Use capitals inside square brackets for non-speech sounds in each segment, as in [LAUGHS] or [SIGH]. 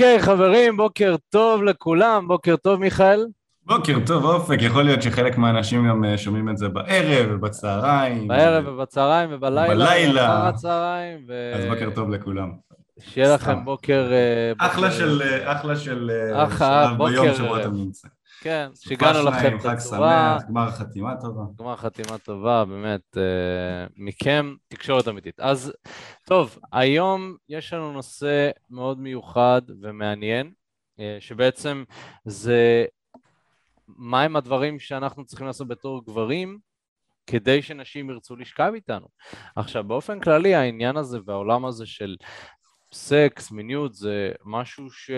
אוקיי, חברים, בוקר טוב לכולם. בוקר טוב, מיכאל. בוקר טוב, אופק. יכול להיות שחלק מהאנשים גם אה, שומעים את זה בערב ובצהריים. בערב ובצהריים ובלילה. בלילה. ואחר הצהריים. ו... אז בוקר טוב לכולם. שיהיה לכם בוקר... אה, אחלה בוקר- של, אה, אחלה של אה, אחלה, בוקר, ביום שבו אה, אתה נמצא. כן, סופה שהגענו לכם שניים, חג בצורה... שמח, גמר חתימה טובה. גמר חתימה טובה, באמת, אה, מכם, תקשורת אמיתית. אז, טוב, היום יש לנו נושא מאוד מיוחד ומעניין, אה, שבעצם זה מהם הדברים שאנחנו צריכים לעשות בתור גברים כדי שנשים ירצו לשכב איתנו. עכשיו, באופן כללי, העניין הזה והעולם הזה של סקס, מיניות, זה משהו ש...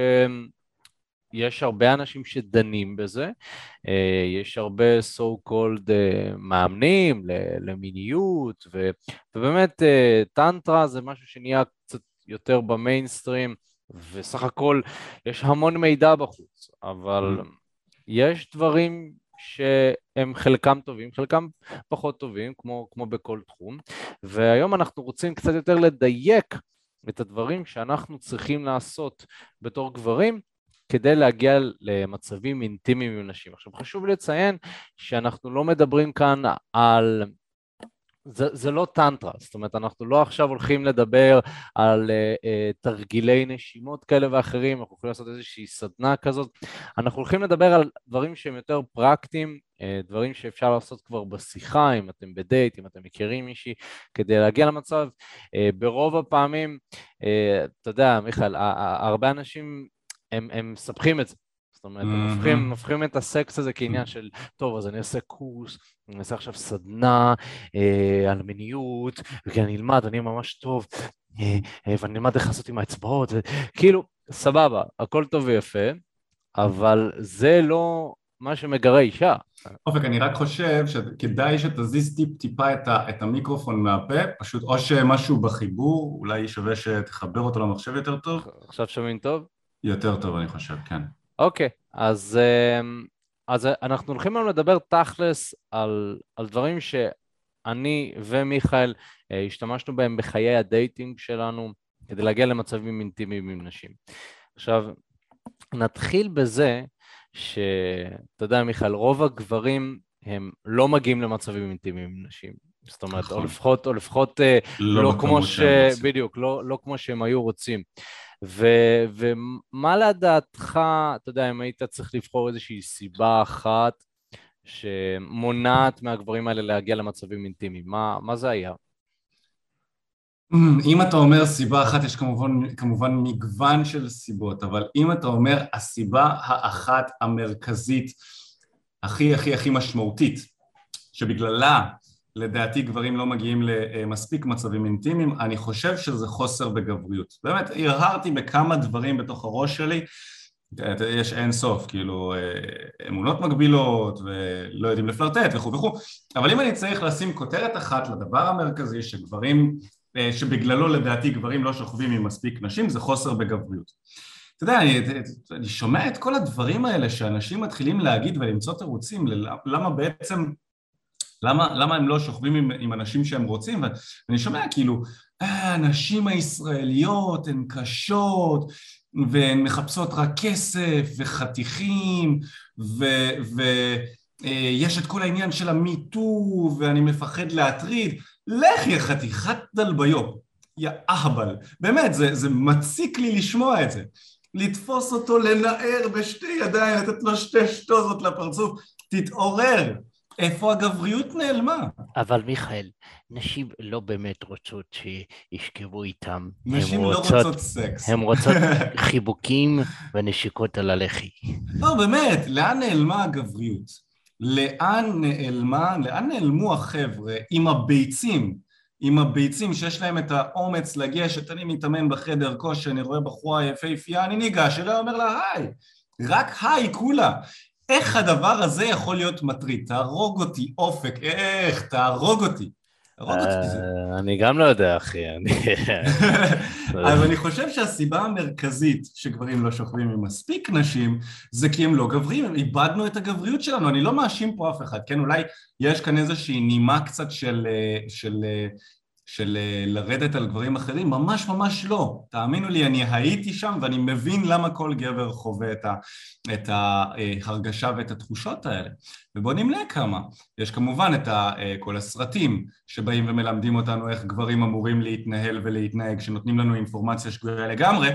יש הרבה אנשים שדנים בזה, אה, יש הרבה so called אה, מאמנים למיניות, ו- ובאמת אה, טנטרה זה משהו שנהיה קצת יותר במיינסטרים, וסך הכל יש המון מידע בחוץ, אבל יש דברים שהם חלקם טובים, חלקם פחות טובים, כמו, כמו בכל תחום, והיום אנחנו רוצים קצת יותר לדייק את הדברים שאנחנו צריכים לעשות בתור גברים כדי להגיע למצבים אינטימיים עם נשים. עכשיו חשוב לציין שאנחנו לא מדברים כאן על... זה, זה לא טנטרה, זאת אומרת אנחנו לא עכשיו הולכים לדבר על uh, uh, תרגילי נשימות כאלה ואחרים, אנחנו יכולים לעשות איזושהי סדנה כזאת, אנחנו הולכים לדבר על דברים שהם יותר פרקטיים, uh, דברים שאפשר לעשות כבר בשיחה, אם אתם בדייט, אם אתם מכירים מישהי, כדי להגיע למצב. Uh, ברוב הפעמים, uh, אתה יודע, מיכאל, הרבה אנשים הם, הם מספחים את זה. זאת אומרת, הם מהמם. הופכים, הופכים את הסקס הזה כעניין של, טוב, אז אני אעשה קורס, אני אעשה עכשיו סדנה אה, על מיניות, וכי אני אלמד, אני ממש טוב, אה, אה, ואני אלמד איך לעשות עם האצבעות, וכאילו, סבבה, הכל טוב ויפה, אבל זה לא מה שמגרה אישה. אופק, אני רק חושב שכדאי שתזיז טיפ טיפה את, ה, את המיקרופון מהפה, פשוט או שמשהו בחיבור, אולי שווה שתחבר אותו למחשב יותר טוב. עכשיו שומעים טוב? יותר טוב אני חושב, כן. אוקיי, אז, אמ, אז אנחנו הולכים היום לדבר תכלס על, על דברים שאני ומיכאל אה, השתמשנו בהם בחיי ה dating שלנו כדי להגיע למצבים אינטימיים עם נשים. עכשיו, נתחיל בזה שאתה יודע מיכאל, רוב הגברים הם לא מגיעים למצבים אינטימיים עם נשים. זאת אומרת, או נכון. לפחות, או לפחות אה, לא בכמות כמו ש... בדיוק, לא, לא כמו שהם היו רוצים. ו... ומה לדעתך, אתה יודע, אם היית צריך לבחור איזושהי סיבה אחת שמונעת מהגברים האלה להגיע למצבים אינטימיים, מה, מה זה היה? אם אתה אומר סיבה אחת, יש כמובן, כמובן מגוון של סיבות, אבל אם אתה אומר הסיבה האחת המרכזית הכי הכי הכי משמעותית, שבגללה לדעתי גברים לא מגיעים למספיק מצבים אינטימיים, אני חושב שזה חוסר בגבריות. באמת, הרהרתי בכמה דברים בתוך הראש שלי, יש אין סוף, כאילו אה, אמונות מגבילות ולא יודעים לפלרטט וכו' וכו', אבל אם אני צריך לשים כותרת אחת לדבר המרכזי שגברים אה, שבגללו לדעתי גברים לא שוכבים עם מספיק נשים, זה חוסר בגבריות. אתה יודע, אני, אני שומע את כל הדברים האלה שאנשים מתחילים להגיד ולמצוא תירוצים, למה בעצם, למה, למה הם לא שוכבים עם, עם אנשים שהם רוצים, ואני שומע כאילו, אה, הנשים הישראליות הן קשות, והן מחפשות רק כסף וחתיכים, ויש את כל העניין של המיטו, ואני מפחד להטריד, לך יא חתיכת דלביו, יא אהבל, באמת, זה, זה מציק לי לשמוע את זה. לתפוס אותו, לנער בשתי ידיים, לתת לו שתי שטוזות לפרצוף, תתעורר. איפה הגבריות נעלמה? אבל מיכאל, נשים לא באמת רוצות שישכבו איתם. נשים לא רוצות סקס. הן רוצות [LAUGHS] חיבוקים ונשיקות על הלחי. לא, באמת, לאן נעלמה הגבריות? לאן נעלמה, לאן נעלמו החבר'ה עם הביצים, עם הביצים שיש להם את האומץ לגשת, אני מתאמן בחדר כושר, אני רואה בחורה יפהפייה, אני ניגש אליה, אומר לה היי, רק היי כולה. איך הדבר הזה יכול להיות מטריד? תהרוג אותי, אופק, איך, תהרוג אותי. אה, אני גם לא יודע, אחי. אז [LAUGHS] אני חושב שהסיבה המרכזית שגברים לא שוכבים עם מספיק נשים זה כי הם לא גברים, איבדנו את הגבריות שלנו, אני לא מאשים פה אף אחד, כן? אולי יש כאן איזושהי נימה קצת של, אה, של, אה, לרדת על גברים אחרים, ממש ממש לא. תאמינו לי, אני הייתי שם ואני מבין למה כל גבר חווה את, ה, את ההרגשה ואת התחושות האלה. ובואו נמנה כמה. יש כמובן את ה, אה, כל הסרטים שבאים ומלמדים אותנו איך גברים אמורים להתנהל ולהתנהג, שנותנים לנו אינפורמציה שגויה לגמרי.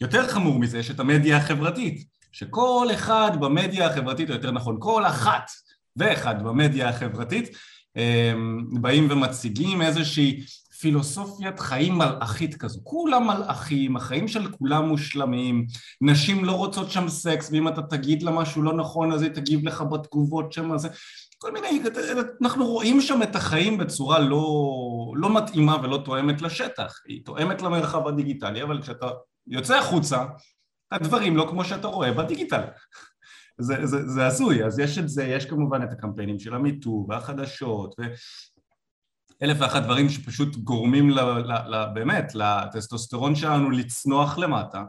יותר חמור מזה, יש את המדיה החברתית, שכל אחד במדיה החברתית, או יותר נכון, כל אחת ואחד במדיה החברתית, באים ומציגים איזושהי פילוסופיית חיים מלאכית כזו, כולם מלאכים, החיים של כולם מושלמים, נשים לא רוצות שם סקס, ואם אתה תגיד לה משהו לא נכון אז היא תגיב לך בתגובות שם, זה, כל מיני, אנחנו רואים שם את החיים בצורה לא, לא מתאימה ולא תואמת לשטח, היא תואמת למרחב הדיגיטלי, אבל כשאתה יוצא החוצה, הדברים לא כמו שאתה רואה בדיגיטל. זה, זה, זה הזוי, אז יש את זה, יש כמובן את הקמפיינים של המיטו והחדשות ואלף ואחת דברים שפשוט גורמים ל, ל, ל, באמת לטסטוסטרון שלנו לצנוח למטה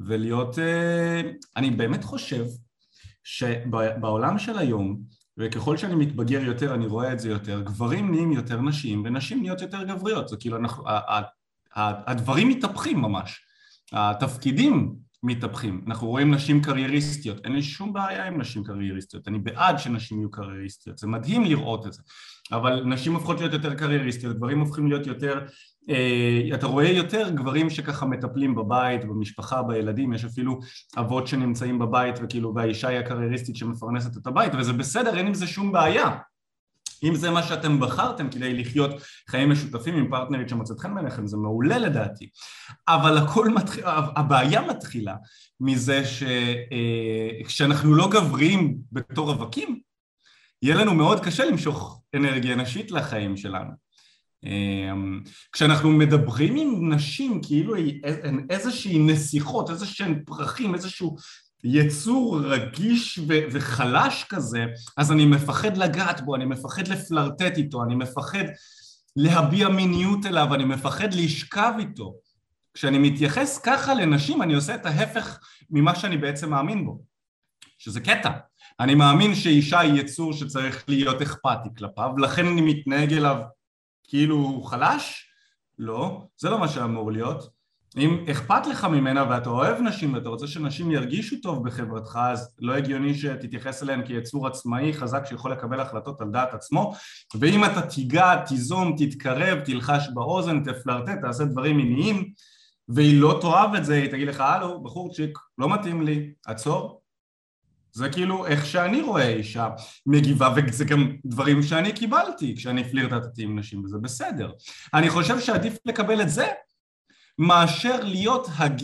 ולהיות, אה, אני באמת חושב שבעולם של היום וככל שאני מתבגר יותר אני רואה את זה יותר, גברים נהיים יותר נשים ונשים נהיות יותר גבריות, זה כאילו אנחנו, הדברים מתהפכים ממש, התפקידים מתהפכים. אנחנו רואים נשים קרייריסטיות, אין לי שום בעיה עם נשים קרייריסטיות, אני בעד שנשים יהיו קרייריסטיות, זה מדהים לראות את זה, אבל נשים הופכות להיות יותר קרייריסטיות, גברים הופכים להיות יותר, אה, אתה רואה יותר גברים שככה מטפלים בבית, במשפחה, בילדים, יש אפילו אבות שנמצאים בבית וכאילו והאישה היא הקרייריסטית שמפרנסת את הבית וזה בסדר, אין עם זה שום בעיה אם זה מה שאתם בחרתם כדי לחיות חיים משותפים עם פרטנרית שמוצאת חן בעיניכם זה מעולה לדעתי. אבל הכל מתחיל, הבעיה מתחילה מזה שכשאנחנו אה, לא גבריים בתור רווקים יהיה לנו מאוד קשה למשוך אנרגיה נשית לחיים שלנו. אה, כשאנחנו מדברים עם נשים כאילו הן איזושהי נסיכות, איזשהן פרחים, איזשהו יצור רגיש ו- וחלש כזה, אז אני מפחד לגעת בו, אני מפחד לפלרטט איתו, אני מפחד להביע מיניות אליו, אני מפחד לשכב איתו. כשאני מתייחס ככה לנשים, אני עושה את ההפך ממה שאני בעצם מאמין בו, שזה קטע. אני מאמין שאישה היא יצור שצריך להיות אכפתי כלפיו, לכן אני מתנהג אליו כאילו הוא חלש? לא, זה לא מה שאמור להיות. אם אכפת לך ממנה ואתה אוהב נשים ואתה רוצה שנשים ירגישו טוב בחברתך אז לא הגיוני שתתייחס אליהן כיצור עצמאי חזק שיכול לקבל החלטות על דעת עצמו. ואם אתה תיגע, תיזום, תתקרב, תלחש באוזן, תפלרטט, תעשה דברים מיניים והיא לא תאהב את זה, היא תגיד לך הלו בחורצ'יק לא מתאים לי, עצור. זה כאילו איך שאני רואה אישה מגיבה וזה גם דברים שאני קיבלתי כשאני פלירטטתי עם נשים וזה בסדר. אני חושב שעדיף לקבל את זה מאשר להיות, הג...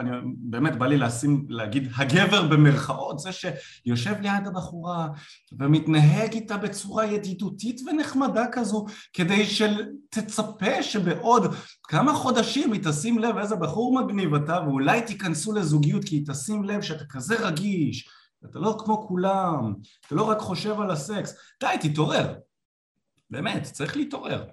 אני, באמת בא לי לשים, להגיד הגבר במרכאות, זה שיושב ליד הבחורה ומתנהג איתה בצורה ידידותית ונחמדה כזו, כדי שתצפה שבעוד כמה חודשים היא תשים לב איזה בחור מגניב אתה ואולי תיכנסו לזוגיות כי היא תשים לב שאתה כזה רגיש, אתה לא כמו כולם, אתה לא רק חושב על הסקס, די תתעורר, באמת, צריך להתעורר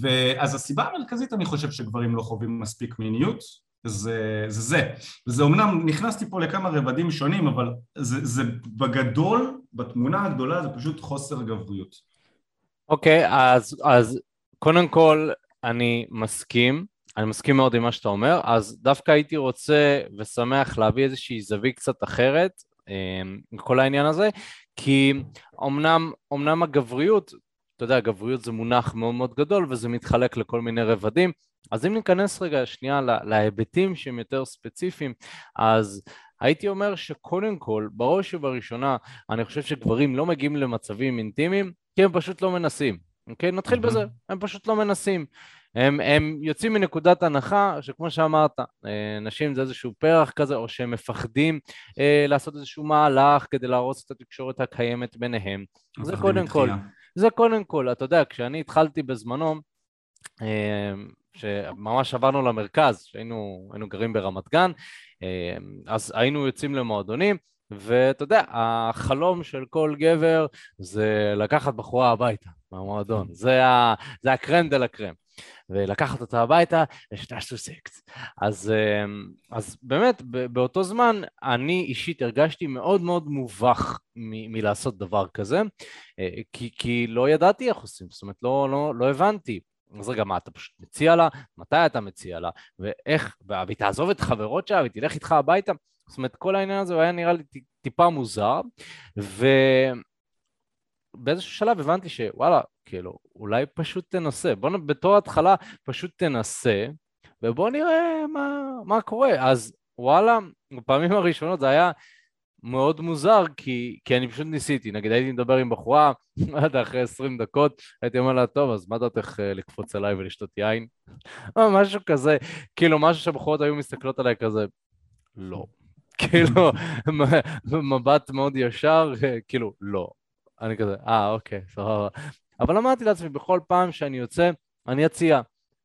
ואז הסיבה המרכזית אני חושב שגברים לא חווים מספיק מיניות זה זה, זה. וזה אומנם, נכנסתי פה לכמה רבדים שונים אבל זה, זה בגדול, בתמונה הגדולה זה פשוט חוסר גבריות. אוקיי, okay, אז, אז קודם כל אני מסכים, אני מסכים מאוד עם מה שאתה אומר, אז דווקא הייתי רוצה ושמח להביא איזושהי זווית קצת אחרת עם כל העניין הזה, כי אמנם, אמנם הגבריות אתה יודע, גבריות זה מונח מאוד מאוד גדול וזה מתחלק לכל מיני רבדים. אז אם ניכנס רגע שנייה להיבטים שהם יותר ספציפיים, אז הייתי אומר שקודם כל, בראש ובראשונה, אני חושב שגברים לא מגיעים למצבים אינטימיים כי הם פשוט לא מנסים. אוקיי? נתחיל mm-hmm. בזה, הם פשוט לא מנסים. הם, הם יוצאים מנקודת הנחה שכמו שאמרת, אה, נשים זה איזשהו פרח כזה, או שהם מפחדים אה, לעשות איזשהו מהלך כדי להרוס את התקשורת הקיימת ביניהם. זה קודם כל. זה קודם כל, אתה יודע, כשאני התחלתי בזמנו, אה, שממש עברנו למרכז, שהיינו גרים ברמת גן, אה, אז היינו יוצאים למועדונים, ואתה יודע, החלום של כל גבר זה לקחת בחורה הביתה מהמועדון, זה, ה, זה הקרם דה לקרם. ולקחת אותה הביתה ושתעשו סקס. אז, אמ, אז באמת, באותו זמן אני אישית הרגשתי מאוד מאוד מובך מ- מלעשות דבר כזה, אה, כי, כי לא ידעתי איך עושים, זאת אומרת, לא, לא, לא הבנתי. אז רגע, מה, אתה פשוט מציע לה? מתי אתה מציע לה? ואיך, והיא תעזוב את חברות שלה והיא תלך איתך הביתה? זאת אומרת, כל העניין הזה היה נראה לי טיפה מוזר, ובאיזשהו שלב הבנתי שוואלה, כאילו, אולי פשוט תנסה. בוא, בתור התחלה, פשוט תנסה, ובוא נראה מה, מה קורה. אז וואלה, בפעמים הראשונות זה היה מאוד מוזר, כי, כי אני פשוט ניסיתי. נגיד הייתי מדבר עם בחורה, [LAUGHS] עד אחרי 20 דקות, הייתי אומר לה, טוב, אז מה דעתך אה, לקפוץ עליי ולשתות יין? [LAUGHS] משהו כזה, כאילו משהו שהבחורות היו מסתכלות עליי כזה, לא. [LAUGHS] כאילו, מבט מאוד ישר, כאילו, לא. אני כזה, אה, אוקיי, סבבה. אבל אמרתי לעצמי, בכל פעם שאני יוצא, אני אציע.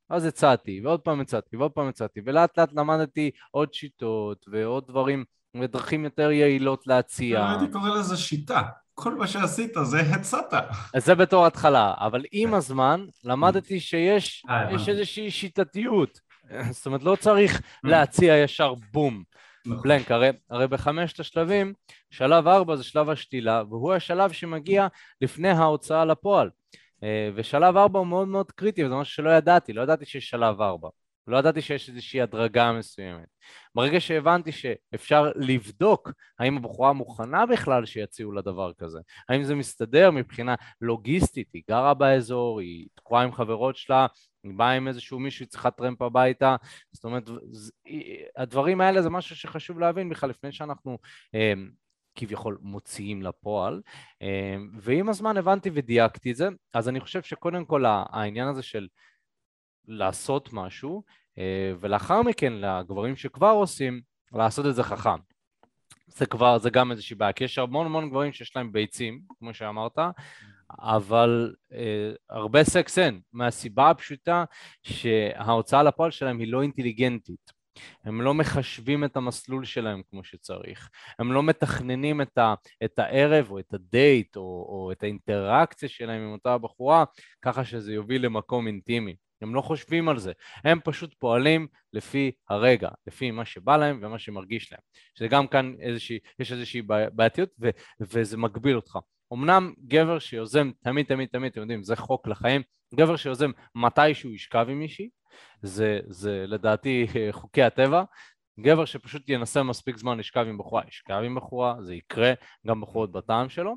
אז הצעתי, ועוד פעם הצעתי, ועוד פעם הצעתי, ולאט לאט למדתי עוד שיטות ועוד דברים ודרכים יותר יעילות להציע. הייתי קורא לזה שיטה. כל מה שעשית זה הצעת. זה בתור התחלה, אבל עם הזמן למדתי שיש אה, איזושהי שיטתיות. [LAUGHS] זאת אומרת, לא צריך להציע ישר בום. נכון. בלנק, הרי, הרי בחמשת השלבים, שלב ארבע זה שלב השתילה, והוא השלב שמגיע לפני ההוצאה לפועל. אה, ושלב ארבע הוא מאוד מאוד קריטי, וזה משהו שלא ידעתי, לא ידעתי שיש שלב ארבע. לא ידעתי שיש איזושהי הדרגה מסוימת. ברגע שהבנתי שאפשר לבדוק האם הבחורה מוכנה בכלל שיציעו לה דבר כזה, האם זה מסתדר מבחינה לוגיסטית, היא גרה באזור, היא תקועה עם חברות שלה, היא באה עם איזשהו מישהו, היא צריכה טרמפ הביתה, זאת אומרת, הדברים האלה זה משהו שחשוב להבין בכלל לפני שאנחנו אה, כביכול מוציאים לפועל, אה, ועם הזמן הבנתי ודייקתי את זה, אז אני חושב שקודם כל העניין הזה של לעשות משהו, אה, ולאחר מכן לגברים שכבר עושים, לעשות את זה חכם. זה כבר, זה גם איזושהי בעיה, כי יש המון המון גברים שיש להם ביצים, כמו שאמרת, אבל אה, הרבה סקס אין, מהסיבה הפשוטה שההוצאה לפועל שלהם היא לא אינטליגנטית. הם לא מחשבים את המסלול שלהם כמו שצריך, הם לא מתכננים את, ה, את הערב או את הדייט או, או את האינטראקציה שלהם עם אותה בחורה ככה שזה יוביל למקום אינטימי. הם לא חושבים על זה, הם פשוט פועלים לפי הרגע, לפי מה שבא להם ומה שמרגיש להם. שזה גם כאן איזושהי, יש איזושהי בעייתיות ו, וזה מגביל אותך. אמנם גבר שיוזם תמיד תמיד תמיד, אתם יודעים, זה חוק לחיים, גבר שיוזם מתי שהוא ישכב עם מישהי, זה, זה לדעתי [LAUGHS] חוקי הטבע, גבר שפשוט ינסה מספיק זמן לשכב עם בחורה, ישכב עם בחורה, זה יקרה, גם בחורות בטעם שלו,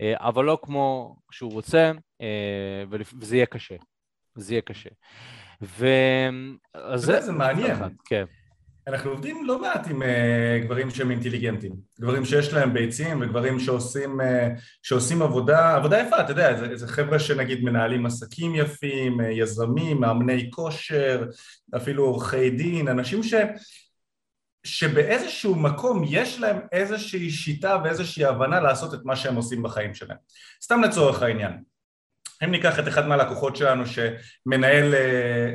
אה, אבל לא כמו שהוא רוצה, אה, וזה יהיה קשה. זה יהיה קשה. ו... זה, זה מעניין. כן. אנחנו עובדים לא מעט עם uh, גברים שהם אינטליגנטים, גברים שיש להם ביצים וגברים שעושים, uh, שעושים עבודה, עבודה יפה, אתה יודע, זה, זה חבר'ה שנגיד מנהלים עסקים יפים, uh, יזמים, מאמני כושר, אפילו עורכי דין, אנשים ש, שבאיזשהו מקום יש להם איזושהי שיטה ואיזושהי הבנה לעשות את מה שהם עושים בחיים שלהם. סתם לצורך העניין, אם ניקח את אחד מהלקוחות שלנו שמנהל, אה,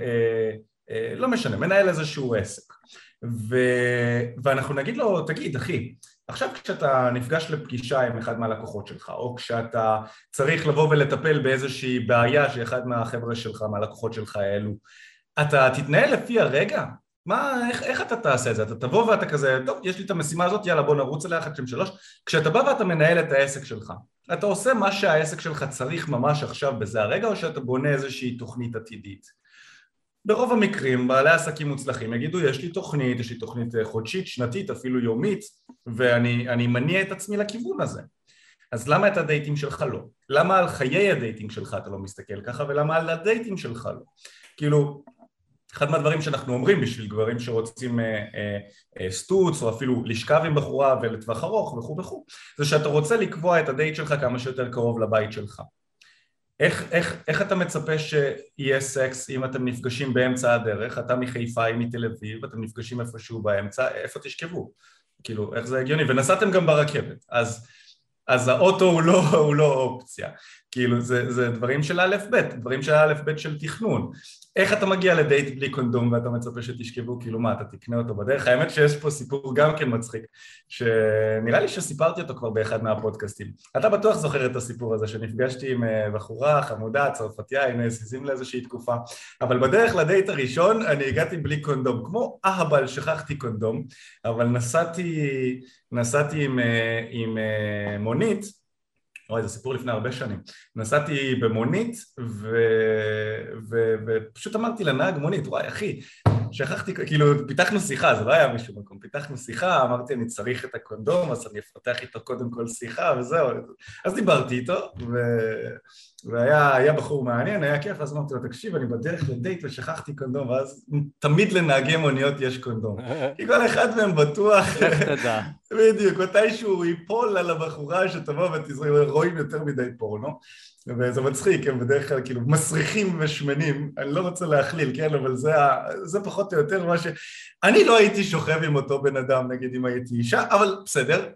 אה, אה, לא משנה, מנהל איזשהו עסק ו, ואנחנו נגיד לו, תגיד אחי, עכשיו כשאתה נפגש לפגישה עם אחד מהלקוחות שלך או כשאתה צריך לבוא ולטפל באיזושהי בעיה שאחד מהחבר'ה שלך, מהלקוחות שלך העלו אתה תתנהל לפי הרגע? מה, איך, איך אתה תעשה את זה? אתה תבוא ואתה כזה, טוב, יש לי את המשימה הזאת, יאללה בוא נרוץ עליה, אחת, שתיים, שלוש כשאתה בא ואתה מנהל את העסק שלך אתה עושה מה שהעסק שלך צריך ממש עכשיו בזה הרגע או שאתה בונה איזושהי תוכנית עתידית? ברוב המקרים בעלי עסקים מוצלחים יגידו יש לי תוכנית, יש לי תוכנית אה, חודשית, שנתית, אפילו יומית ואני מניע את עצמי לכיוון הזה אז למה את הדייטים שלך לא? למה על חיי הדייטים שלך אתה לא מסתכל ככה ולמה על הדייטים שלך לא? כאילו אחד מהדברים שאנחנו אומרים בשביל גברים שרוצים אה, אה, אה, סטוץ או אפילו לשכב עם בחורה ולטווח ארוך וכו' וכו' זה שאתה רוצה לקבוע את הדייט שלך כמה שיותר קרוב לבית שלך איך, איך, איך אתה מצפה שיהיה סקס אם אתם נפגשים באמצע הדרך, אתה מחיפה, היא מתל אביב, אתם נפגשים איפשהו באמצע, איפה תשכבו? כאילו, איך זה הגיוני? ונסעתם גם ברכבת, אז, אז האוטו הוא לא, הוא לא אופציה, כאילו זה, זה דברים של א' ב', דברים של א' ב' של תכנון איך אתה מגיע לדייט בלי קונדום ואתה מצפה שתשכבו, כאילו מה, אתה תקנה אותו בדרך? האמת שיש פה סיפור גם כן מצחיק, שנראה לי שסיפרתי אותו כבר באחד מהפודקאסטים. אתה בטוח זוכר את הסיפור הזה, שנפגשתי עם אה, בחורה חמודה, צרפתייה, היינו זיזים לאיזושהי תקופה, אבל בדרך לדייט הראשון אני הגעתי בלי קונדום, כמו אהבל שכחתי קונדום, אבל נסעתי, נסעתי עם, אה, עם אה, מונית אוי, זה סיפור לפני הרבה שנים. נסעתי במונית, ו... ו... ופשוט אמרתי לנהג מונית, וואי, אחי, שכחתי, כאילו, פיתחנו שיחה, זה לא היה מישהו מקום, פיתחנו שיחה, אמרתי, אני צריך את הקונדום, אז אני אפתח איתו קודם כל שיחה, וזהו. אז דיברתי איתו, ו... והיה בחור מעניין, היה כיף, אז אמרתי לו, תקשיב, אני בדרך לדייט ושכחתי קונדום, ואז תמיד לנהגי מוניות יש קונדום. [LAUGHS] כי כל אחד מהם בטוח... [LAUGHS] איך תדע. בדיוק, מתישהו הוא ייפול על הבחורה שתבוא ותזרוק, רואים יותר מדי פורנו. וזה מצחיק, הם בדרך כלל כאילו מסריחים ושמנים, אני לא רוצה להכליל, כן, אבל זה, זה פחות או יותר מה ש... אני לא הייתי שוכב עם אותו בן אדם, נגיד אם הייתי אישה, אבל בסדר,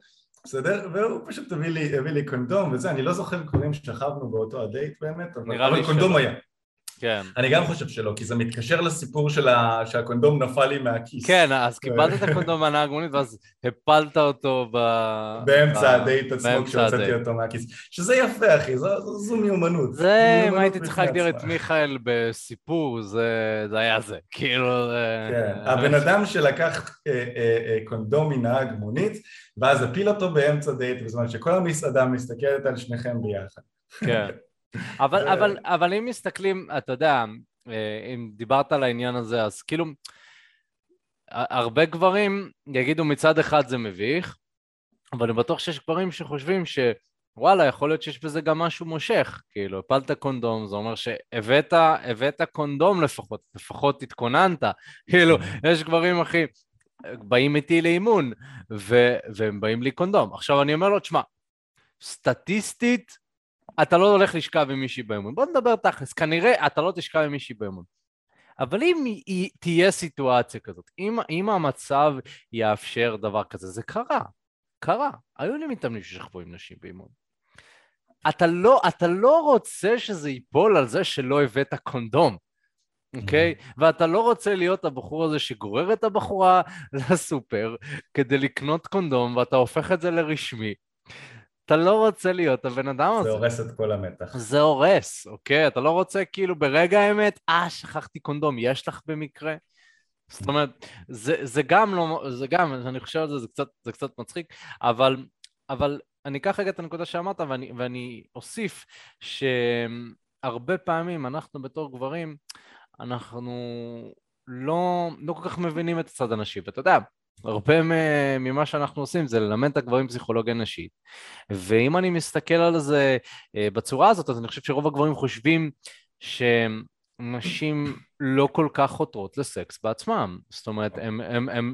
בסדר? והוא פשוט הביא לי, קונדום וזה, אני לא זוכר קודם שכבנו באותו הדייט באמת, אבל, אבל קונדום היה. כן. אני גם חושב שלא, כי זה מתקשר לסיפור של ה... שהקונדום נפל לי מהכיס. כן, אז קיבלת את הקונדום מהנהג מונית ואז הפלת אותו ב... באמצע הדייט עצמו כשהוצאתי אותו מהכיס. שזה יפה, אחי, זו, זו, זו מיומנות. זה, אם הייתי צריך להגדיר את מיכאל בסיפור, זה, זה היה זה. כאילו... כן, הבן אדם שלקח אה, אה, אה, קונדום מנהג מונית, ואז הפיל אותו באמצע דייט, בזמן שכל המסעדה מסתכלת על שניכם ביחד. כן. אבל, אבל, אבל אם מסתכלים, אתה יודע, אה, אם דיברת על העניין הזה, אז כאילו, הרבה גברים יגידו מצד אחד זה מביך, אבל אני בטוח שיש גברים שחושבים שוואלה, יכול להיות שיש בזה גם משהו מושך. כאילו, הפלת קונדום, זה אומר שהבאת הבאת קונדום לפחות, לפחות התכוננת. כאילו, יש גברים, אחי, באים איתי לאימון, ו- והם באים לי קונדום. עכשיו אני אומר לו, תשמע, סטטיסטית, אתה לא הולך לשכב עם מישהי באמון. בוא נדבר תכלס, כנראה אתה לא תשכב עם מישהי באמון. אבל אם היא, תהיה סיטואציה כזאת, אם, אם המצב יאפשר דבר כזה, זה קרה, קרה. היו לי מתאמנים ששכבו עם נשים באימון. אתה לא, אתה לא רוצה שזה ייפול על זה שלא הבאת קונדום, אוקיי? Okay? Mm-hmm. ואתה לא רוצה להיות הבחור הזה שגורר את הבחורה לסופר כדי לקנות קונדום, ואתה הופך את זה לרשמי. אתה לא רוצה להיות הבן אדם הזה. זה הורס את כל המתח. זה הורס, אוקיי? אתה לא רוצה כאילו ברגע האמת, אה, שכחתי קונדום, יש לך במקרה? זאת אומרת, זה, זה גם לא, זה גם, אני חושב על זה, זה קצת, זה קצת מצחיק, אבל, אבל אני אקח רגע את הנקודה שאמרת ואני, ואני אוסיף שהרבה פעמים אנחנו בתור גברים, אנחנו לא, לא כל כך מבינים את הצד הנשי, ואתה יודע, הרבה ממה שאנחנו עושים זה ללמד את הגברים פסיכולוגיה נשית. ואם אני מסתכל על זה אה, בצורה הזאת, אז אני חושב שרוב הגברים חושבים שנשים לא כל כך חותרות לסקס בעצמם. זאת אומרת,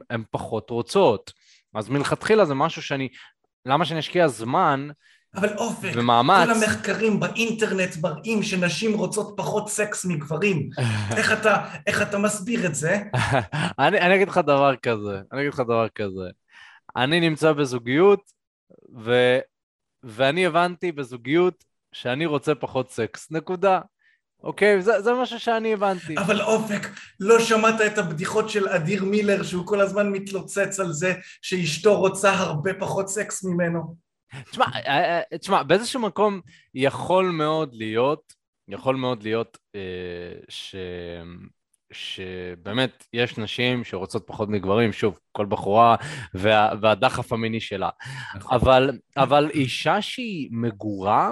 הן פחות רוצות. אז מלכתחילה זה משהו שאני, למה שאני אשקיע זמן אבל אופק, ומאמץ. כל המחקרים באינטרנט מראים שנשים רוצות פחות סקס מגברים. [LAUGHS] איך, אתה, איך אתה מסביר את זה? [LAUGHS] אני, אני אגיד לך דבר כזה, אני אגיד לך דבר כזה. אני נמצא בזוגיות, ו, ואני הבנתי בזוגיות שאני רוצה פחות סקס, נקודה. אוקיי? זה, זה משהו שאני הבנתי. אבל אופק, לא שמעת את הבדיחות של אדיר מילר שהוא כל הזמן מתלוצץ על זה שאשתו רוצה הרבה פחות סקס ממנו? תשמע, אה, אה, תשמע, באיזשהו מקום יכול מאוד להיות, יכול מאוד להיות אה, ש... שבאמת יש נשים שרוצות פחות מגברים, שוב, כל בחורה וה, והדחף המיני שלה. נכון. אבל, אבל אישה שהיא מגורה,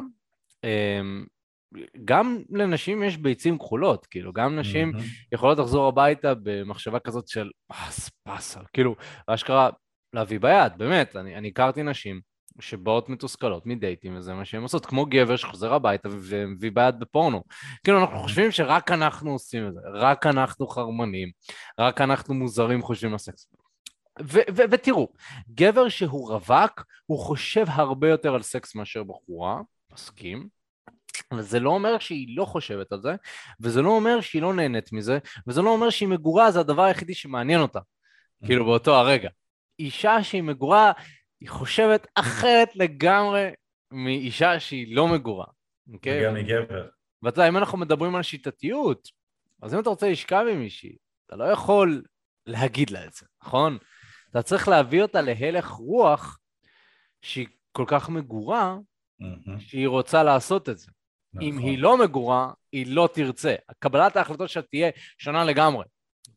גם לנשים יש ביצים כחולות, כאילו, גם נשים יכולות לחזור הביתה במחשבה כזאת של פס, פס, כאילו, אשכרה להביא ביד, באמת, אני, אני הכרתי נשים שבאות מתוסכלות מדייטים וזה מה שהן עושות, כמו גבר שחוזר הביתה ומביא ביד בפורנו. כאילו אנחנו חושבים שרק אנחנו עושים את זה, רק אנחנו חרמנים, רק אנחנו מוזרים חושבים על סקס. ותראו, גבר שהוא רווק, הוא חושב הרבה יותר על סקס מאשר בחורה, מסכים, וזה לא אומר שהיא לא חושבת על זה, וזה לא אומר שהיא לא נהנית מזה, וזה לא אומר שהיא מגורה זה הדבר היחידי שמעניין אותה, כאילו באותו הרגע. אישה שהיא מגורה, היא חושבת אחרת לגמרי מאישה שהיא לא מגורה. אוקיי? וגם מגבר. ואתה יודע, אם אנחנו מדברים על שיטתיות, אז אם אתה רוצה לשכב עם מישהי, אתה לא יכול להגיד לה את זה, נכון? אתה צריך להביא אותה להלך רוח שהיא כל כך מגורה, mm-hmm. שהיא רוצה לעשות את זה. נכון. אם היא לא מגורה, היא לא תרצה. קבלת ההחלטות שלה תהיה שונה לגמרי.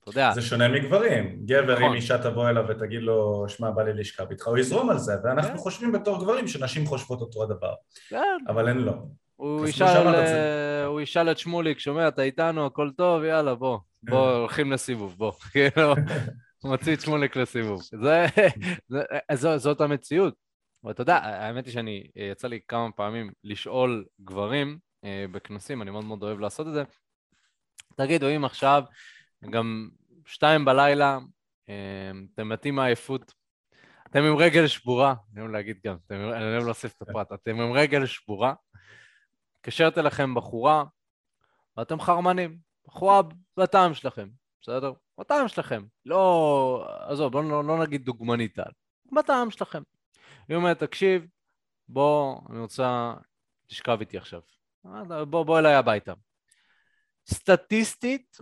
אתה יודע. זה שונה מגברים. גבר, נכון. אם אישה תבוא אליו ותגיד לו, שמע, בא לי לשכב איתך, הוא יזרום על זה, ואנחנו כן. חושבים בתור גברים שנשים חושבות אותו הדבר, כן, אבל הן לא. הוא ישאל, אה, הוא ישאל את שמוליק, שומע, אתה איתנו, הכל טוב, יאללה, בוא. בוא, כן. הולכים לסיבוב, בוא. [LAUGHS] כאילו, מוציא את שמוליק לסיבוב. זה, זה, זו, זאת המציאות. ואתה יודע, האמת היא שאני, אה, יצא לי כמה פעמים לשאול גברים אה, בכנסים, אני מאוד מאוד אוהב לעשות את זה. תגידו, אם עכשיו, גם שתיים בלילה, אה, אתם מתים מעייפות, אתם עם רגל שבורה, אני אוהב להגיד גם, אתם, אני אוהב להוסיף את הפרט, אתם עם רגל שבורה, מתקשרת אליכם בחורה, ואתם חרמנים, בחורה בטעם שלכם, בסדר? בטעם שלכם. לא, עזוב, בואו לא, לא נגיד דוגמנית על, בטעם שלכם. היא אומרת, תקשיב, בוא, אני רוצה, תשכב איתי עכשיו. בוא, בוא אליי הביתה. סטטיסטית,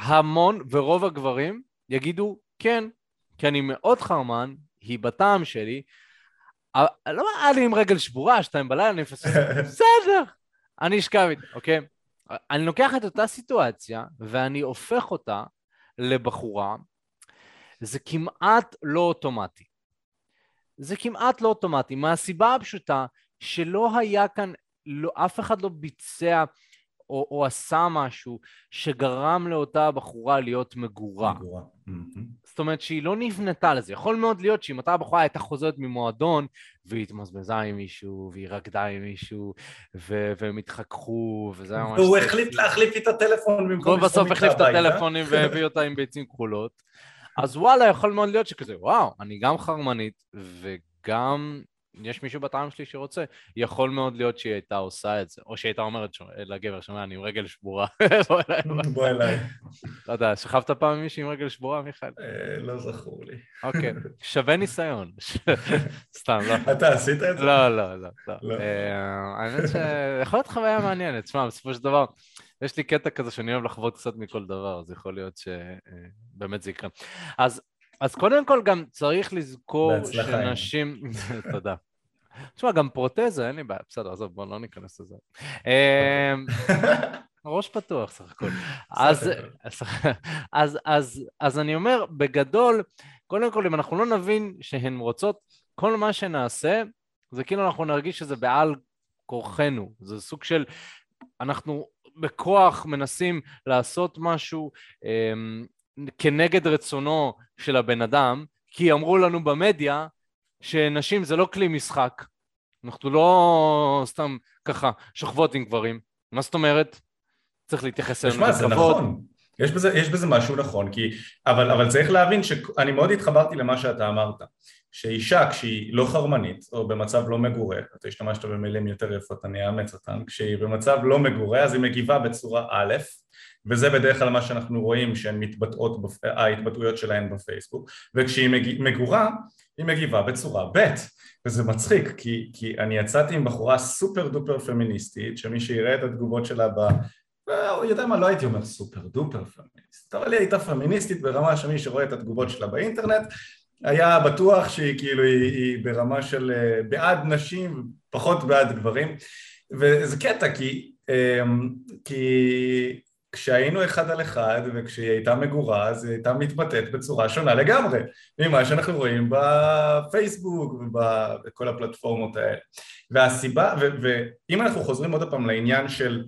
המון ורוב הגברים יגידו, כן, כי אני מאוד חרמן, היא בטעם שלי, לא היה לי עם רגל שבורה, שתיים בלילה, אני מפספס, [LAUGHS] בסדר, אני אשכב איתה, אוקיי? אני לוקח את אותה סיטואציה ואני הופך אותה לבחורה, זה כמעט לא אוטומטי. זה כמעט לא אוטומטי, מהסיבה הפשוטה שלא היה כאן, לא, אף אחד לא ביצע או, או עשה משהו שגרם לאותה בחורה להיות מגורה. זאת אומרת שהיא לא נבנתה לזה. יכול מאוד להיות שאם אותה בחורה הייתה חוזרת ממועדון והיא התמזבזה עם מישהו והיא רקדה עם מישהו ו- והם התחככו וזה היה ממש... והוא. החליט להחליף איתה טלפון במקום והוא בסוף החליף את. הטלפונים והביא אותה עם ביצים כחולות. אז וואלה, יכול מאוד להיות שכזה, וואו, אני גם חרמנית וגם יש מישהו בטעם שלי שרוצה. יכול מאוד להיות שהיא הייתה עושה את זה, או שהיא הייתה אומרת לגבר, שומע, אני עם רגל שבורה. [LAUGHS] בוא אליי. לא יודע, שכבת פעם עם מישהי עם רגל שבורה, מיכאל? אה, לא זכור לי. אוקיי, שווה ניסיון. [LAUGHS] סתם, לא. אתה עשית את זה? לא, לא, לא. לא. לא. אה, האמת שיכול להיות חוויה מעניינת. תשמע, בסופו של דבר, יש לי קטע כזה שאני אוהב לחוות קצת מכל דבר, אז יכול להיות שבאמת זה יקרה. אז, אז קודם כל גם צריך לזכור שנשים... [LAUGHS] תודה. תשמע, גם פרוטזה, אין לי בעיה, בסדר, עזוב, בוא לא ניכנס לזה. אה, ראש פתוח סך הכל. אז, אז, אז, אז אני אומר, בגדול, קודם כל, אם אנחנו לא נבין שהן רוצות, כל מה שנעשה, זה כאילו אנחנו נרגיש שזה בעל כורחנו. זה סוג של, אנחנו בכוח מנסים לעשות משהו אמ, כנגד רצונו של הבן אדם, כי אמרו לנו במדיה שנשים זה לא כלי משחק. אנחנו לא סתם ככה שוכבות עם גברים. מה זאת אומרת? צריך להתייחס אלינו תשמע, זה בכבוד. נכון. יש בזה, יש בזה משהו נכון, כי, אבל, אבל צריך להבין שאני מאוד התחברתי למה שאתה אמרת, שאישה כשהיא לא חרמנית או במצב לא מגורה, אתה השתמשת במילים יותר יפות, אני אאמץ אותן, כשהיא במצב לא מגורה אז היא מגיבה בצורה א', וזה בדרך כלל מה שאנחנו רואים שהן מתבטאות, בפ... ההתבטאויות שלהן בפייסבוק, וכשהיא מג... מגורה היא מגיבה בצורה ב', וזה מצחיק, כי, כי אני יצאתי עם בחורה סופר דופר פמיניסטית, שמי שיראה את התגובות שלה ב... הוא יודע מה, לא הייתי אומר סופר דופר פמיניסטית, אבל היא הייתה פמיניסטית ברמה שמי שרואה את התגובות שלה באינטרנט היה בטוח שהיא כאילו, היא, היא ברמה של אה, בעד נשים, פחות בעד גברים, וזה קטע כי, אמ, כי כשהיינו אחד על אחד וכשהיא הייתה מגורה אז היא הייתה מתבטאת בצורה שונה לגמרי ממה שאנחנו רואים בפייסבוק ובכל הפלטפורמות האלה. והסיבה, ואם אנחנו חוזרים עוד פעם לעניין של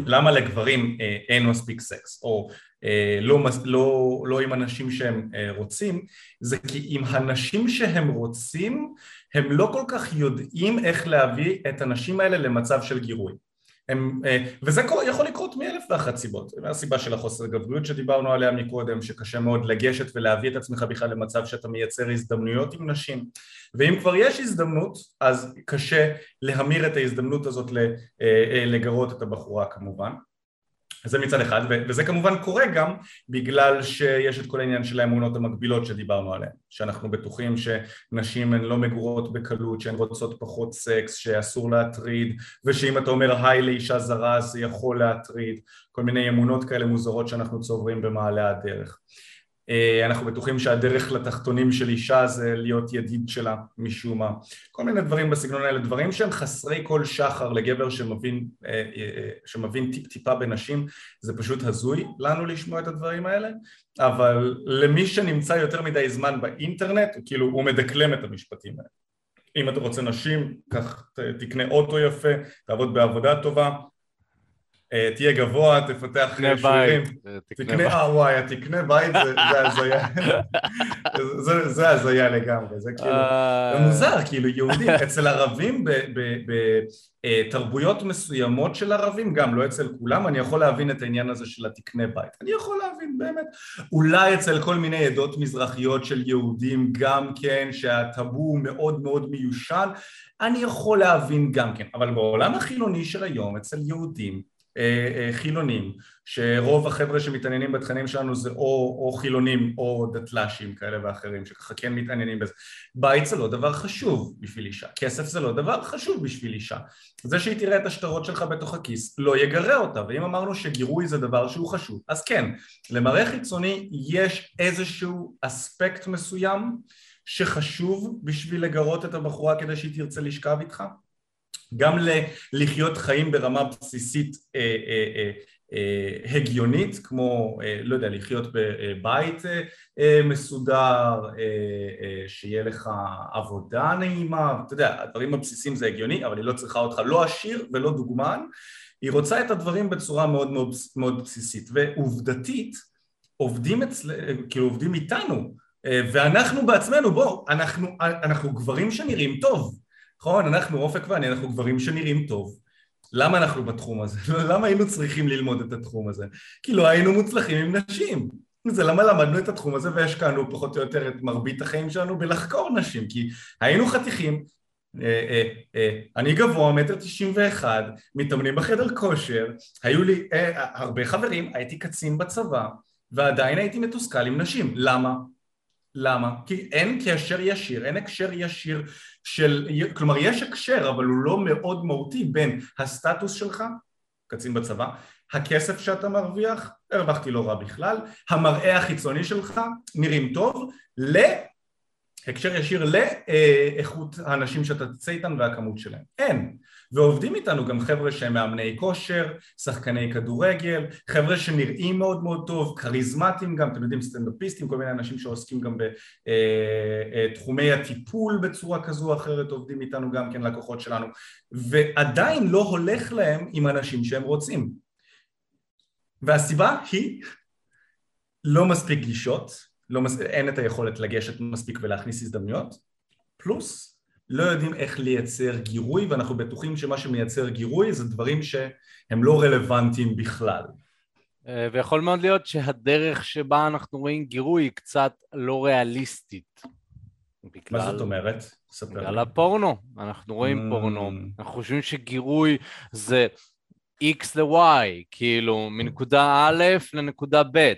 למה לגברים אה, אין מספיק סקס או אה, לא, לא, לא עם אנשים שהם אה, רוצים זה כי עם הנשים שהם רוצים הם לא כל כך יודעים איך להביא את הנשים האלה למצב של גירוי. הם, אה, וזה יכול מאלף ואחת סיבות, מהסיבה של החוסר גבריות שדיברנו עליה מקודם, שקשה מאוד לגשת ולהביא את עצמך בכלל למצב שאתה מייצר הזדמנויות עם נשים, ואם כבר יש הזדמנות אז קשה להמיר את ההזדמנות הזאת לגרות את הבחורה כמובן זה מצד אחד, וזה כמובן קורה גם בגלל שיש את כל העניין של האמונות המקבילות שדיברנו עליהן, שאנחנו בטוחים שנשים הן לא מגורות בקלות, שהן רוצות פחות סקס, שאסור להטריד, ושאם אתה אומר היי לאישה זרה זה יכול להטריד, כל מיני אמונות כאלה מוזרות שאנחנו צוברים במעלה הדרך. אה, אנחנו בטוחים שהדרך לתחתונים של אישה זה להיות ידיד שלה משום מה, כל מיני דברים בסגנון האלה, דברים שהם חסרי כל שחר לגבר שמבין, אה, אה, שמבין טיפ טיפה בנשים, זה פשוט הזוי לנו לשמוע את הדברים האלה, אבל למי שנמצא יותר מדי זמן באינטרנט, כאילו הוא מדקלם את המשפטים האלה. אם אתה רוצה נשים, קח, תקנה אוטו יפה, תעבוד בעבודה טובה, תהיה גבוה, תפתח שרירים, תקנה, אה וואי, תקנה בית זה הזיה, זה הזיה לגמרי, זה כאילו, זה מוזר, כאילו יהודים, אצל ערבים בתרבויות מסוימות של ערבים, גם לא אצל כולם, אני יכול להבין את העניין הזה של התקנה בית, אני יכול להבין באמת, אולי אצל כל מיני עדות מזרחיות של יהודים גם כן, שהטאבו מאוד מאוד מיושן, אני יכול להבין גם כן, אבל בעולם החילוני של היום, אצל יהודים, אה, אה, חילונים, שרוב החבר'ה שמתעניינים בתכנים שלנו זה או, או חילונים או דתל"שים כאלה ואחרים שככה כן מתעניינים בזה. בית זה לא דבר חשוב בשביל אישה, כסף זה לא דבר חשוב בשביל אישה. זה שהיא תראה את השטרות שלך בתוך הכיס לא יגרה אותה, ואם אמרנו שגירוי זה דבר שהוא חשוב, אז כן, למראה חיצוני יש איזשהו אספקט מסוים שחשוב בשביל לגרות את הבחורה כדי שהיא תרצה לשכב איתך גם לחיות חיים ברמה בסיסית אה, אה, אה, אה, הגיונית, כמו, אה, לא יודע, לחיות בבית אה, אה, מסודר, אה, אה, שיהיה לך עבודה נעימה, אתה יודע, הדברים הבסיסיים זה הגיוני, אבל היא לא צריכה אותך לא עשיר ולא דוגמן, היא רוצה את הדברים בצורה מאוד מאוד, מאוד בסיסית, ועובדתית עובדים אצל, כאילו עובדים איתנו, אה, ואנחנו בעצמנו, בואו, אנחנו, אנחנו גברים שנראים טוב, נכון, אנחנו אופק ואני, אנחנו גברים שנראים טוב. למה אנחנו בתחום הזה? [LAUGHS] למה היינו צריכים ללמוד את התחום הזה? כי לא היינו מוצלחים עם נשים. זה למה למדנו את התחום הזה והשקענו פחות או יותר את מרבית החיים שלנו בלחקור נשים, כי היינו חתיכים, אה, אה, אה, אני גבוה, מטר תשעים ואחד, מתאמנים בחדר כושר, היו לי הרבה חברים, הייתי קצין בצבא, ועדיין הייתי מתוסכל עם נשים. למה? למה? כי אין קשר ישיר, אין הקשר ישיר של, כלומר יש הקשר אבל הוא לא מאוד מהותי בין הסטטוס שלך, קצין בצבא, הכסף שאתה מרוויח, הרווחתי לא רע בכלל, המראה החיצוני שלך, נראים טוב, להקשר ישיר לאיכות האנשים שאתה תצא איתם והכמות שלהם. אין. ועובדים איתנו גם חבר'ה שהם מאמני כושר, שחקני כדורגל, חבר'ה שנראים מאוד מאוד טוב, כריזמטיים גם, אתם יודעים, סטנדאפיסטים, כל מיני אנשים שעוסקים גם בתחומי הטיפול בצורה כזו או אחרת, עובדים איתנו גם כן לקוחות שלנו, ועדיין לא הולך להם עם אנשים שהם רוצים. והסיבה היא לא מספיק גישות, לא מס... אין את היכולת לגשת מספיק ולהכניס הזדמנויות, פלוס לא יודעים איך לייצר גירוי ואנחנו בטוחים שמה שמייצר גירוי זה דברים שהם לא רלוונטיים בכלל. אה, ויכול מאוד להיות שהדרך שבה אנחנו רואים גירוי היא קצת לא ריאליסטית. בגלל... מה זאת אומרת? בגלל הפורנו, אנחנו רואים mm. פורנו, אנחנו חושבים שגירוי זה X ל-Y, כאילו מנקודה א' לנקודה ב',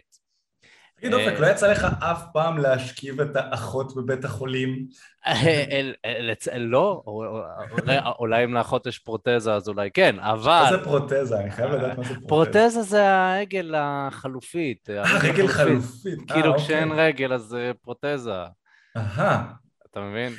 תגיד אופק, אה, לא יצא לך אף פעם להשכיב את האחות בבית החולים? אה, אה, לא, אולי אם לאחות יש פרוטזה אז אולי כן, אבל... מה זה פרוטזה? אני חייב לדעת מה זה פרוטזה. פרוטזה זה העגל החלופית. אה, רגל חלופית. כאילו כשאין אוקיי. רגל אז זה פרוטזה. אהה. אתה מבין?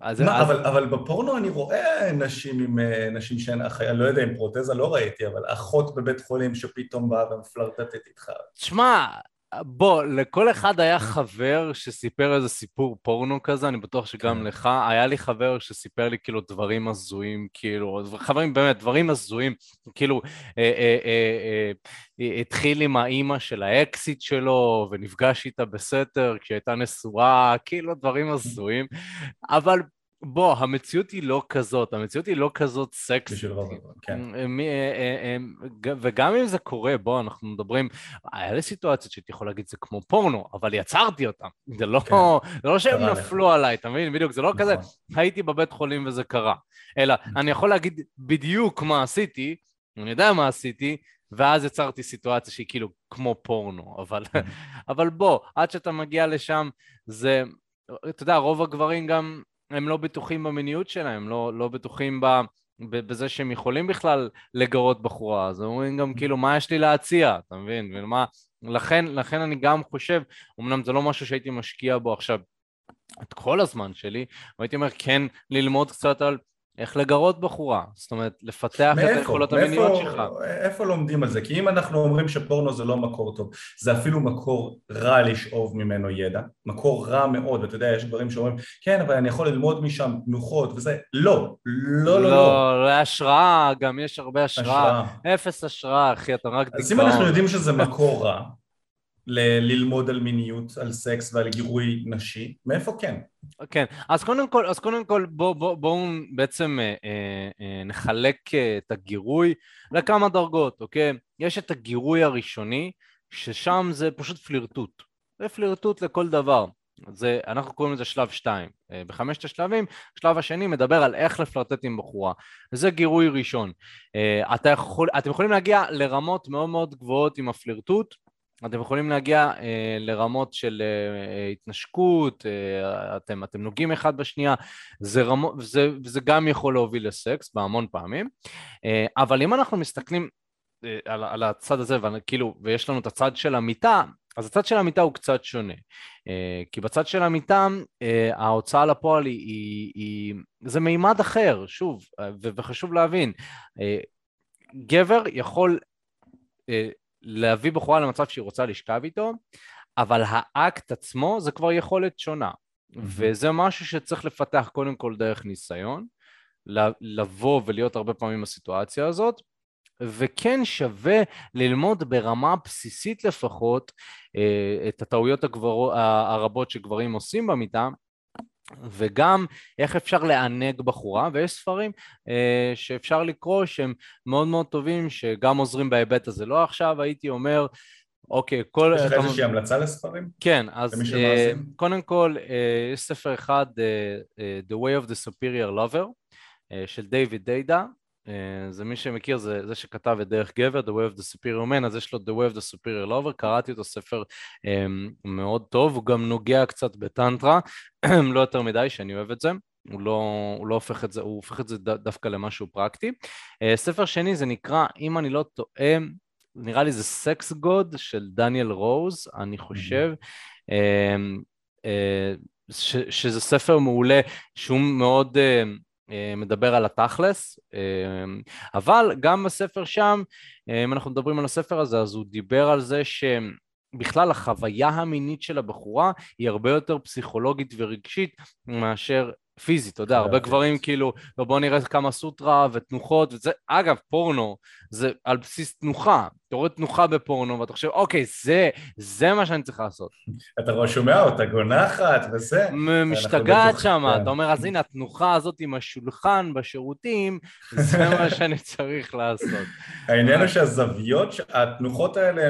אז, מה, אז... אבל, אבל בפורנו אני רואה נשים עם נשים שהן אחיה, לא יודע אם פרוטזה לא ראיתי, אבל אחות בבית חולים שפתאום באה ומפלרטטת איתך. תשמע, בוא, לכל אחד היה חבר שסיפר איזה סיפור פורנו כזה, אני בטוח שגם כן. לך, היה לי חבר שסיפר לי כאילו דברים הזויים, כאילו, חברים באמת, דברים הזויים, כאילו, אה, אה, אה, אה, התחיל עם האימא של האקסיט שלו, ונפגש איתה בסתר כשהיא הייתה נשואה, כאילו דברים הזויים, אבל בוא, המציאות היא לא כזאת, המציאות היא לא כזאת סקסית. כן. אה, אה, אה, וגם אם זה קורה, בוא, אנחנו מדברים, היה לי סיטואציות שהייתי יכול להגיד זה כמו פורנו, אבל יצרתי אותם. זה לא, כן. זה לא שהם נפלו עליי, אתה מבין? בדיוק, זה לא כזה, נכון. הייתי בבית חולים וזה קרה. אלא, אני יכול להגיד בדיוק מה עשיתי, אני יודע מה עשיתי, ואז יצרתי סיטואציה שהיא כאילו כמו פורנו, אבל, אבל בוא, עד שאתה מגיע לשם, זה, אתה יודע, רוב הגברים גם הם לא בטוחים במיניות שלהם, לא, לא בטוחים ב... בזה שהם יכולים בכלל לגרות בחורה, אז הם אומרים גם כאילו, מה יש לי להציע, אתה מבין? ומה... לכן, לכן אני גם חושב, אמנם זה לא משהו שהייתי משקיע בו עכשיו את כל הזמן שלי, והייתי אומר כן ללמוד קצת על איך לגרות בחורה, זאת אומרת, לפתח מאיפה, את היכולות המיניות שלך. איפה לומדים על זה? כי אם אנחנו אומרים שפורנו זה לא מקור טוב, זה אפילו מקור רע לשאוב ממנו ידע, מקור רע מאוד, ואתה יודע, יש דברים שאומרים, כן, אבל אני יכול ללמוד משם תנוחות וזה, לא, לא, לא, לא. לא, לא השראה, גם יש הרבה השראה. השראה. אפס השראה, אחי, אתה רק דיכאון. אז אם אנחנו יודעים שזה מקור רע, ללמוד על מיניות, על סקס ועל גירוי נשי, מאיפה כן? כן, אז קודם כל, אז קודם כל בואו בוא, בוא בעצם אה, אה, אה, נחלק אה, את הגירוי לכמה דרגות, אוקיי? יש את הגירוי הראשוני, ששם זה פשוט פלירטוט. זה פלירטוט לכל דבר. זה, אנחנו קוראים לזה שלב שתיים. אה, בחמשת השלבים, השלב השני מדבר על איך לפלרטט עם בחורה. וזה גירוי ראשון. אתה יכול, אתם יכולים להגיע לרמות מאוד מאוד גבוהות עם הפלירטוט, אתם יכולים להגיע אה, לרמות של אה, התנשקות, אה, אתם, אתם נוגעים אחד בשנייה, זה, רמו, זה, זה גם יכול להוביל לסקס בהמון פעמים, אה, אבל אם אנחנו מסתכלים אה, על, על הצד הזה, וכאילו, ויש לנו את הצד של המיטה, אז הצד של המיטה הוא קצת שונה, אה, כי בצד של המיטה אה, ההוצאה לפועל היא, היא, היא, זה מימד אחר, שוב, אה, וחשוב להבין, אה, גבר יכול אה, להביא בחורה למצב שהיא רוצה לשכב איתו, אבל האקט עצמו זה כבר יכולת שונה. Mm-hmm. וזה משהו שצריך לפתח קודם כל דרך ניסיון, לבוא ולהיות הרבה פעמים בסיטואציה הזאת, וכן שווה ללמוד ברמה בסיסית לפחות אה, את הטעויות הגבר... הרבות שגברים עושים במיטה, וגם איך אפשר לענג בחורה, ויש ספרים אה, שאפשר לקרוא שהם מאוד מאוד טובים, שגם עוזרים בהיבט הזה. לא עכשיו הייתי אומר, אוקיי, כל... יש לך כמה... איזושהי המלצה לספרים? כן, אז אה, קודם כל, אה, יש ספר אחד, אה, אה, The Way of the Superior Lover, אה, של דיוויד דיידה, זה מי שמכיר, זה זה שכתב את דרך גבר, The Way of the Superior Man, אז יש לו The Way of the Superior Lover, קראתי אותו ספר אמ, מאוד טוב, הוא גם נוגע קצת בטנטרה, [CLEARS THROAT] לא יותר מדי, שאני אוהב את זה. הוא לא, הוא לא הופך את זה, הוא הופך את זה דווקא למשהו פרקטי. אה, ספר שני זה נקרא, אם אני לא טועה, נראה לי זה Sex God של דניאל רוז, אני חושב, אה, uh, ש, שזה ספר מעולה, שהוא מאוד... Uh, אה, מדבר על התכלס, אה, אבל גם בספר שם, אה, אם אנחנו מדברים על הספר הזה, אז הוא דיבר על זה שבכלל החוויה המינית של הבחורה היא הרבה יותר פסיכולוגית ורגשית מאשר פיזית, אתה יודע, הרבה גברים כאילו, בוא נראה כמה סוטרה ותנוחות וזה, אגב, פורנו זה על בסיס תנוחה, אתה רואה תנוחה בפורנו ואתה חושב, אוקיי, זה, זה מה שאני צריך לעשות. אתה רואה שומע אותה גונחת וזה. משתגעת שם, כן. אתה אומר, אז הנה, התנוחה הזאת עם השולחן בשירותים, זה מה [LAUGHS] שאני צריך לעשות. העניין הוא שהזוויות, התנוחות האלה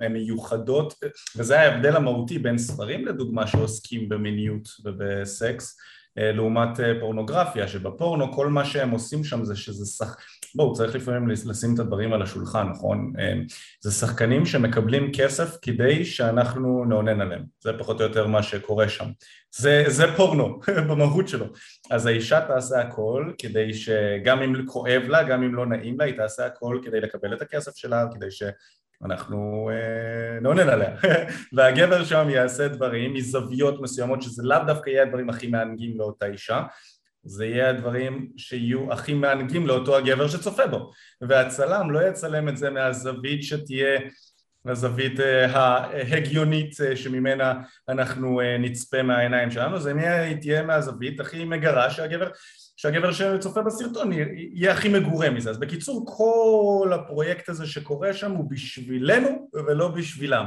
הן מיוחדות, וזה ההבדל המהותי בין ספרים לדוגמה שעוסקים במיניות ובסקס. אה, לעומת אה, פורנוגרפיה, שבפורנו כל מה שהם עושים שם זה שזה שח... בואו, צריך לפעמים לשים את הדברים על השולחן, נכון? אה, זה שחקנים שמקבלים כסף כדי שאנחנו נעונן עליהם, זה פחות או יותר מה שקורה שם. זה, זה פורנו [LAUGHS] במהות שלו. אז האישה תעשה הכל כדי שגם אם כואב לה, גם אם לא נעים לה, היא תעשה הכל כדי לקבל את הכסף שלה, כדי ש... אנחנו אה, נעונן עליה. [LAUGHS] והגבר שם יעשה דברים מזוויות מסוימות שזה לאו דווקא יהיה הדברים הכי מענגים לאותה אישה. זה יהיה הדברים שיהיו הכי מענגים לאותו הגבר שצופה בו. והצלם לא יצלם את זה מהזווית שתהיה הזווית אה, ההגיונית אה, שממנה אנחנו נצפה מהעיניים שלנו. זה תהיה מהזווית הכי מגרה שהגבר שהגבר שצופה בסרטון יהיה הכי מגורה מזה. אז בקיצור, כל הפרויקט הזה שקורה שם הוא בשבילנו ולא בשבילם.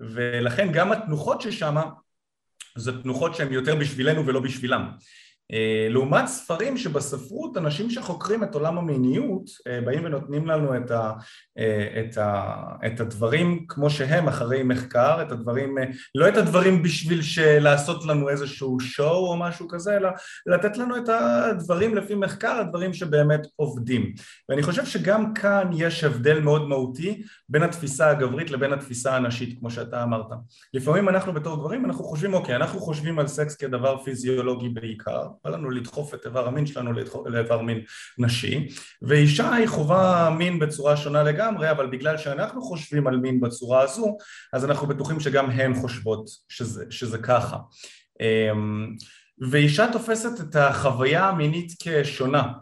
ולכן גם התנוחות ששם זה תנוחות שהן יותר בשבילנו ולא בשבילם. אה, לעומת ספרים שבספרות אנשים שחוקרים את עולם המיניות אה, באים ונותנים לנו את, ה, אה, את, ה, את הדברים כמו שהם אחרי מחקר, את הדברים, לא את הדברים בשביל לעשות לנו איזשהו שואו או משהו כזה, אלא לתת לנו את הדברים לפי מחקר, הדברים שבאמת עובדים. ואני חושב שגם כאן יש הבדל מאוד מהותי בין התפיסה הגברית לבין התפיסה הנשית, כמו שאתה אמרת. לפעמים אנחנו בתור גברים אנחנו חושבים, אוקיי, אנחנו חושבים על סקס כדבר פיזיולוגי בעיקר, בא לנו לדחוף את איבר המין שלנו לאיבר מין נשי, ואישה היא חווה מין בצורה שונה לגמרי, אבל בגלל שאנחנו חושבים על מין בצורה הזו, אז אנחנו בטוחים שגם הן חושבות שזה, שזה ככה. אמ, ואישה תופסת את החוויה המינית כשונה.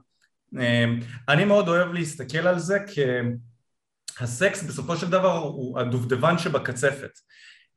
אמ, אני מאוד אוהב להסתכל על זה כהסקס בסופו של דבר הוא הדובדבן שבקצפת.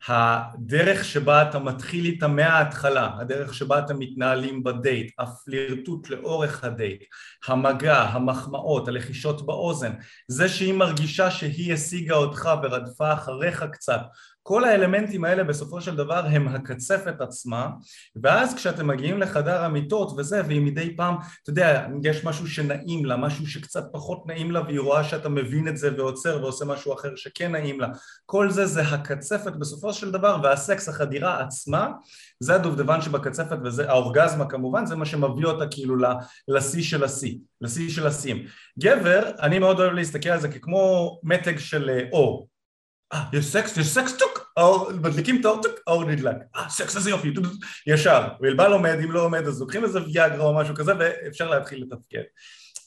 הדרך שבה אתה מתחיל איתה מההתחלה, הדרך שבה אתם מתנהלים בדייט, הפלירטוט לאורך הדייט, המגע, המחמאות, הלחישות באוזן, זה שהיא מרגישה שהיא השיגה אותך ורדפה אחריך קצת, כל האלמנטים האלה בסופו של דבר הם הקצפת עצמה ואז כשאתם מגיעים לחדר המיטות וזה והיא מדי פעם, אתה יודע, יש משהו שנעים לה, משהו שקצת פחות נעים לה והיא רואה שאתה מבין את זה ועוצר ועושה משהו אחר שכן נעים לה. כל זה זה הקצפת בסופו של דבר והסקס, החדירה עצמה זה הדובדבן שבקצפת וזה האורגזמה כמובן זה מה שמביא אותה כאילו לשיא של השיא, לשיא של השיאים. גבר, אני מאוד אוהב להסתכל על זה ככמו מתג של אה, אור אה, יש סקס, יש סקס, טוק, האור, מדליקים את האור, טוק, האור נדלק. אה, סקס, איזה יופי, טוק, ישר. וילבל עומד, אם לא עומד, אז לוקחים איזה ויאגרה או משהו כזה, ואפשר להתחיל לתפקד.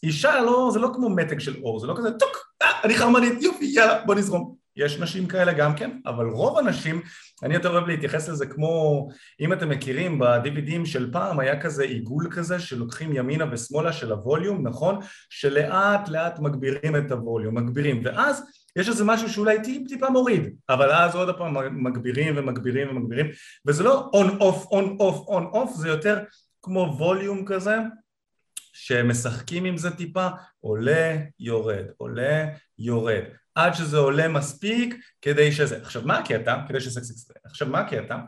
אישה, לא, זה לא כמו מתג של אור, זה לא כזה, טוק, אה, אני חרמנית, יופי, יאללה, בוא נזרום. יש נשים כאלה גם כן, אבל רוב הנשים, אני יותר אוהב להתייחס לזה כמו, אם אתם מכירים, ב-DVDים של פעם היה כזה עיגול כזה שלוקחים ימינה ושמאלה של הווליום, נכון? שלאט לאט מגבירים את הווליום, מגבירים, ואז יש איזה משהו שאולי טיפ טיפה מוריד, אבל אז עוד פעם מגבירים ומגבירים ומגבירים, וזה לא on off on off on off, זה יותר כמו ווליום כזה, שמשחקים עם זה טיפה, עולה, יורד, עולה, יורד, עד שזה עולה מספיק כדי שזה... עכשיו מה הקטע? כדי יקרה. עכשיו מה הקטע?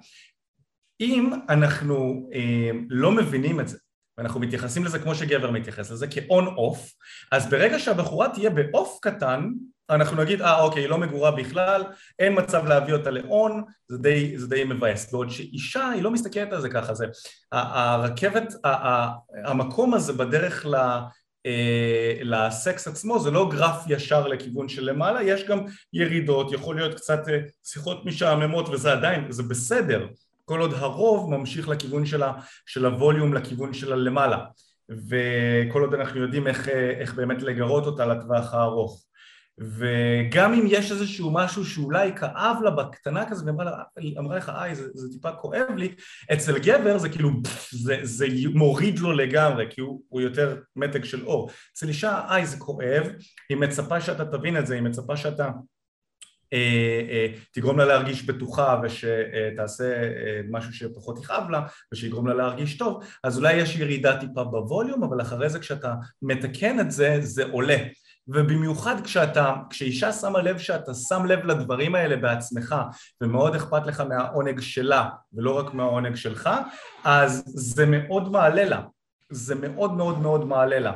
אם אנחנו אה, לא מבינים את זה ואנחנו מתייחסים לזה כמו שגבר מתייחס לזה, off, אז ברגע שהבחורה תהיה ב off קטן, אנחנו נגיד, אה אוקיי, היא לא מגורה בכלל, אין מצב להביא אותה לאון, זה די, זה די מבאס. בעוד שאישה, היא לא מסתכלת על זה ככה, זה הרכבת, המקום הזה בדרך ל... אה, לסקס עצמו זה לא גרף ישר לכיוון של למעלה, יש גם ירידות, יכול להיות קצת אה, שיחות משעממות וזה עדיין, זה בסדר, כל עוד הרוב ממשיך לכיוון של, ה, של הווליום, לכיוון של הלמעלה. וכל עוד אנחנו יודעים איך, אה, איך באמת לגרות אותה לטווח הארוך וגם אם יש איזשהו משהו שאולי כאב לה בקטנה כזה ואמרה לך איי זה, זה טיפה כואב לי אצל גבר זה כאילו זה, זה מוריד לו לגמרי כי הוא, הוא יותר מתג של אור. אצל אישה איי זה כואב היא מצפה שאתה תבין את זה היא מצפה שאתה אה, אה, תגרום לה להרגיש בטוחה ושתעשה אה, משהו שפחות יכאב לה ושיגרום לה להרגיש טוב. אז אולי יש ירידה טיפה בווליום אבל אחרי זה כשאתה מתקן את זה זה עולה ובמיוחד כשאתה, כשאישה שמה לב שאתה שם לב לדברים האלה בעצמך ומאוד אכפת לך מהעונג שלה ולא רק מהעונג שלך אז זה מאוד מעלה לה, זה מאוד מאוד מאוד מעלה לה.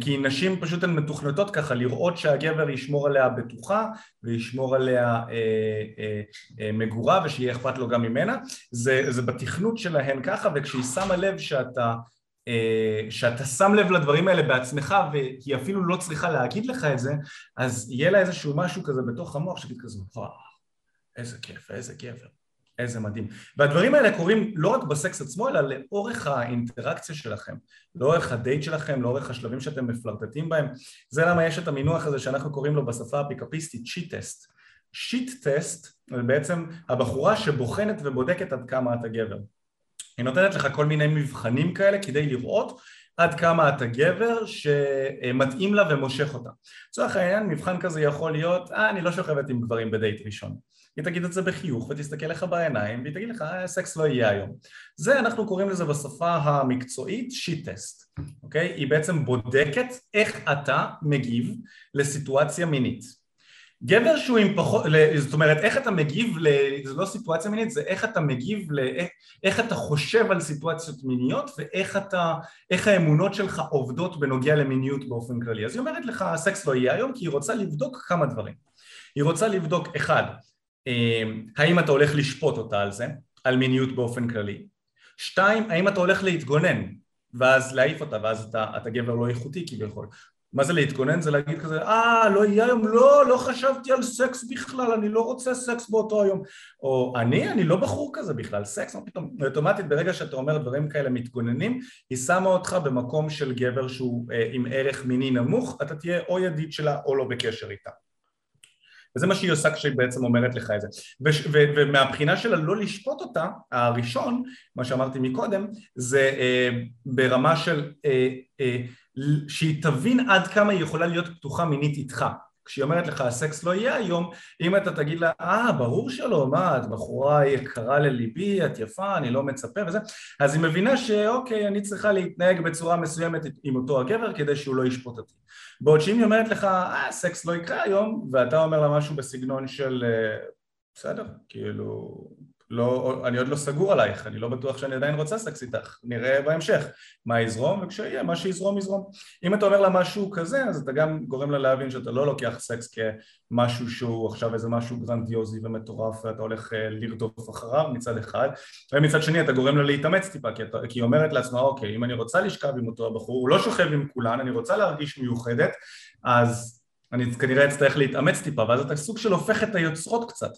כי נשים פשוט הן מתוכנתות ככה לראות שהגבר ישמור עליה בטוחה וישמור עליה אה, אה, אה, מגורה ושיהיה אכפת לו גם ממנה. זה, זה בתכנות שלהן ככה וכשהיא שמה לב שאתה שאתה שם לב לדברים האלה בעצמך והיא אפילו לא צריכה להגיד לך את זה אז יהיה לה איזשהו משהו כזה בתוך המוח שתגיד כזה וואו איזה כיף איזה גבר איזה מדהים. והדברים האלה קורים לא רק בסקס עצמו, אלא לאורך האינטראקציה שלכם, לאורך הדייט שלכם, לאורך השלבים שאתם מפלרטטים בהם. זה למה יש את המינוח הזה שאנחנו קוראים לו בשפה הפיקאפיסטית שיט טסט. shit test זה בעצם הבחורה שבוחנת ובודקת עד כמה אתה גבר. היא נותנת לך כל מיני מבחנים כאלה כדי לראות עד כמה אתה גבר שמתאים לה ומושך אותה. לצורך העניין מבחן כזה יכול להיות, אה אני לא שוכבת עם גברים בדייט ראשון היא תגיד את זה בחיוך ותסתכל לך בעיניים והיא תגיד לך אה, סקס לא יהיה היום זה אנחנו קוראים לזה בשפה המקצועית shit test אוקיי? היא בעצם בודקת איך אתה מגיב לסיטואציה מינית גבר שהוא עם פחות, זאת אומרת איך אתה מגיב, ל, זה לא סיטואציה מינית, זה איך אתה מגיב, ל, איך אתה חושב על סיטואציות מיניות ואיך אתה, איך האמונות שלך עובדות בנוגע למיניות באופן כללי. אז היא אומרת לך הסקס לא יהיה היום כי היא רוצה לבדוק כמה דברים. היא רוצה לבדוק אחד, אמ, האם אתה הולך לשפוט אותה על זה, על מיניות באופן כללי? שתיים, האם אתה הולך להתגונן ואז להעיף אותה ואז אתה, אתה גבר לא איכותי כביכול? מה זה להתכונן? זה להגיד כזה, אה, לא יהיה היום, לא, לא חשבתי על סקס בכלל, אני לא רוצה סקס באותו היום. או אני, אני לא בחור כזה בכלל, סקס, מה פתאום? אוטומטית ברגע שאתה אומר דברים כאלה מתגוננים, היא שמה אותך במקום של גבר שהוא אה, עם ערך מיני נמוך, אתה תהיה או ידיד שלה או לא בקשר איתה. וזה מה שהיא עושה כשהיא בעצם אומרת לך את זה. וש, ו, ומהבחינה שלה לא לשפוט אותה, הראשון, מה שאמרתי מקודם, זה אה, ברמה של אה, אה, שהיא תבין עד כמה היא יכולה להיות פתוחה מינית איתך. כשהיא אומרת לך הסקס לא יהיה היום, אם אתה תגיד לה, אה, ברור שלא, מה, את בחורה יקרה לליבי, את יפה, אני לא מצפה וזה, אז היא מבינה שאוקיי, אני צריכה להתנהג בצורה מסוימת עם אותו הגבר כדי שהוא לא ישפוט אותי. בעוד שאם היא אומרת לך, אה, סקס לא יקרה היום, ואתה אומר לה משהו בסגנון של, אה, בסדר, כאילו, לא, אני עוד לא סגור עלייך, אני לא בטוח שאני עדיין רוצה סקס איתך, נראה בהמשך מה יזרום, וכשיהיה מה שיזרום יזרום. אם אתה אומר לה משהו כזה, אז אתה גם גורם לה להבין שאתה לא לוקח סקס כמשהו שהוא עכשיו איזה משהו גרנדיוזי ומטורף ואתה הולך אה, לרדוף אחריו מצד אחד, ומצד שני אתה גורם לה להתאמץ טיפה, כי, אתה, כי היא אומרת לעצמה, אוקיי, אם אני רוצה לשכב עם אותו הבחור, הוא לא שוכב עם כולן, אני רוצה להרגיש מיוחדת, אז אני כנראה אצטרך להתאמץ טיפה, ואז אתה סוג של הופך את היוצרות קצת.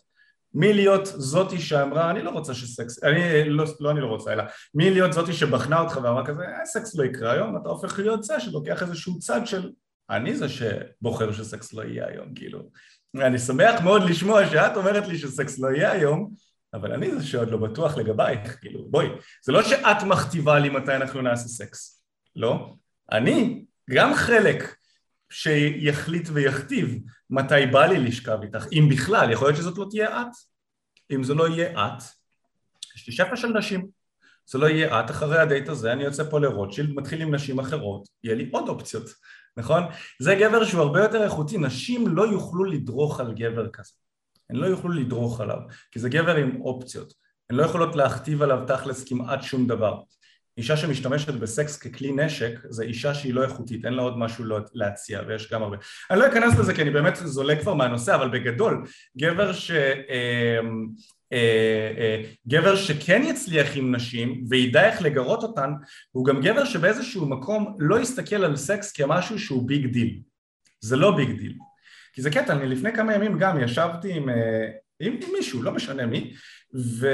מלהיות זאתי שאמרה אני לא רוצה שסקס, אני לא, לא אני לא רוצה אלא מלהיות זאתי שבחנה אותך ואמרה כזה אה, סקס לא יקרה היום אתה הופך להיות זה שלוקח איזשהו צד של אני זה שבוחר שסקס לא יהיה היום כאילו. אני שמח מאוד לשמוע שאת אומרת לי שסקס לא יהיה היום אבל אני זה שעוד לא בטוח לגבייך כאילו. בואי זה לא שאת מכתיבה לי מתי אנחנו נעשה סקס לא. אני גם חלק שיחליט ויכתיב מתי בא לי לשכב איתך, אם בכלל, יכול להיות שזאת לא תהיה את. אם זה לא יהיה את, יש לי שפע של נשים. זה לא יהיה את, אחרי הדייט הזה אני יוצא פה לרוטשילד, מתחיל עם נשים אחרות, יהיה לי עוד אופציות, נכון? זה גבר שהוא הרבה יותר איכותי, נשים לא יוכלו לדרוך על גבר כזה. הן לא יוכלו לדרוך עליו, כי זה גבר עם אופציות. הן לא יכולות להכתיב עליו תכלס כמעט שום דבר. אישה שמשתמשת בסקס ככלי נשק זה אישה שהיא לא איכותית, אין לה עוד משהו לא להציע ויש גם הרבה. אני לא אכנס לזה כי אני באמת זולג כבר מהנושא, אבל בגדול, גבר ש... אה, אה, אה, גבר שכן יצליח עם נשים וידע איך לגרות אותן הוא גם גבר שבאיזשהו מקום לא יסתכל על סקס כמשהו שהוא big deal זה לא big deal כי זה קטע, אני לפני כמה ימים גם ישבתי עם, עם מישהו, לא משנה מי ו...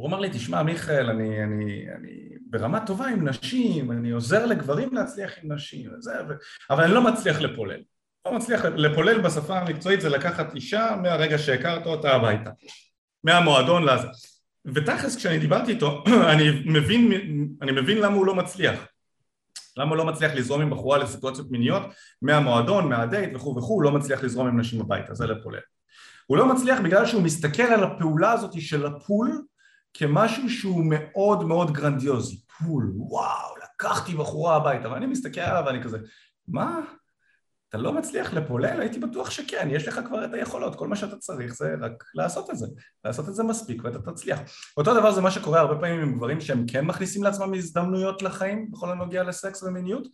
הוא אמר לי, תשמע מיכאל, אני, אני, אני ברמה טובה עם נשים, אני עוזר לגברים להצליח עם נשים, וזה, ו... אבל אני לא מצליח לפולל. לא מצליח לפולל בשפה המקצועית זה לקחת אישה מהרגע שהכרת אותה הביתה, מהמועדון לזה. ותכלס כשאני דיברתי איתו, [CLEARS THROAT] אני מבין, אני מבין למה הוא לא מצליח. למה הוא לא מצליח לזרום עם בחורה לסיטואציות מיניות מהמועדון, מהדייט וכו' וכו', הוא לא מצליח לזרום עם נשים הביתה, זה לפולל. הוא לא מצליח בגלל שהוא מסתכל על הפעולה הזאת של ה pull כמשהו שהוא מאוד מאוד גרנדיוזי, pull, וואו, לקחתי בחורה הביתה, ואני מסתכל עליו ואני כזה, מה? אתה לא מצליח לפולל? הייתי בטוח שכן, יש לך כבר את היכולות, כל מה שאתה צריך זה רק לעשות את זה, לעשות את זה מספיק ואתה תצליח. אותו דבר זה מה שקורה הרבה פעמים עם גברים שהם כן מכניסים לעצמם הזדמנויות לחיים בכל הנוגע לסקס ומיניות,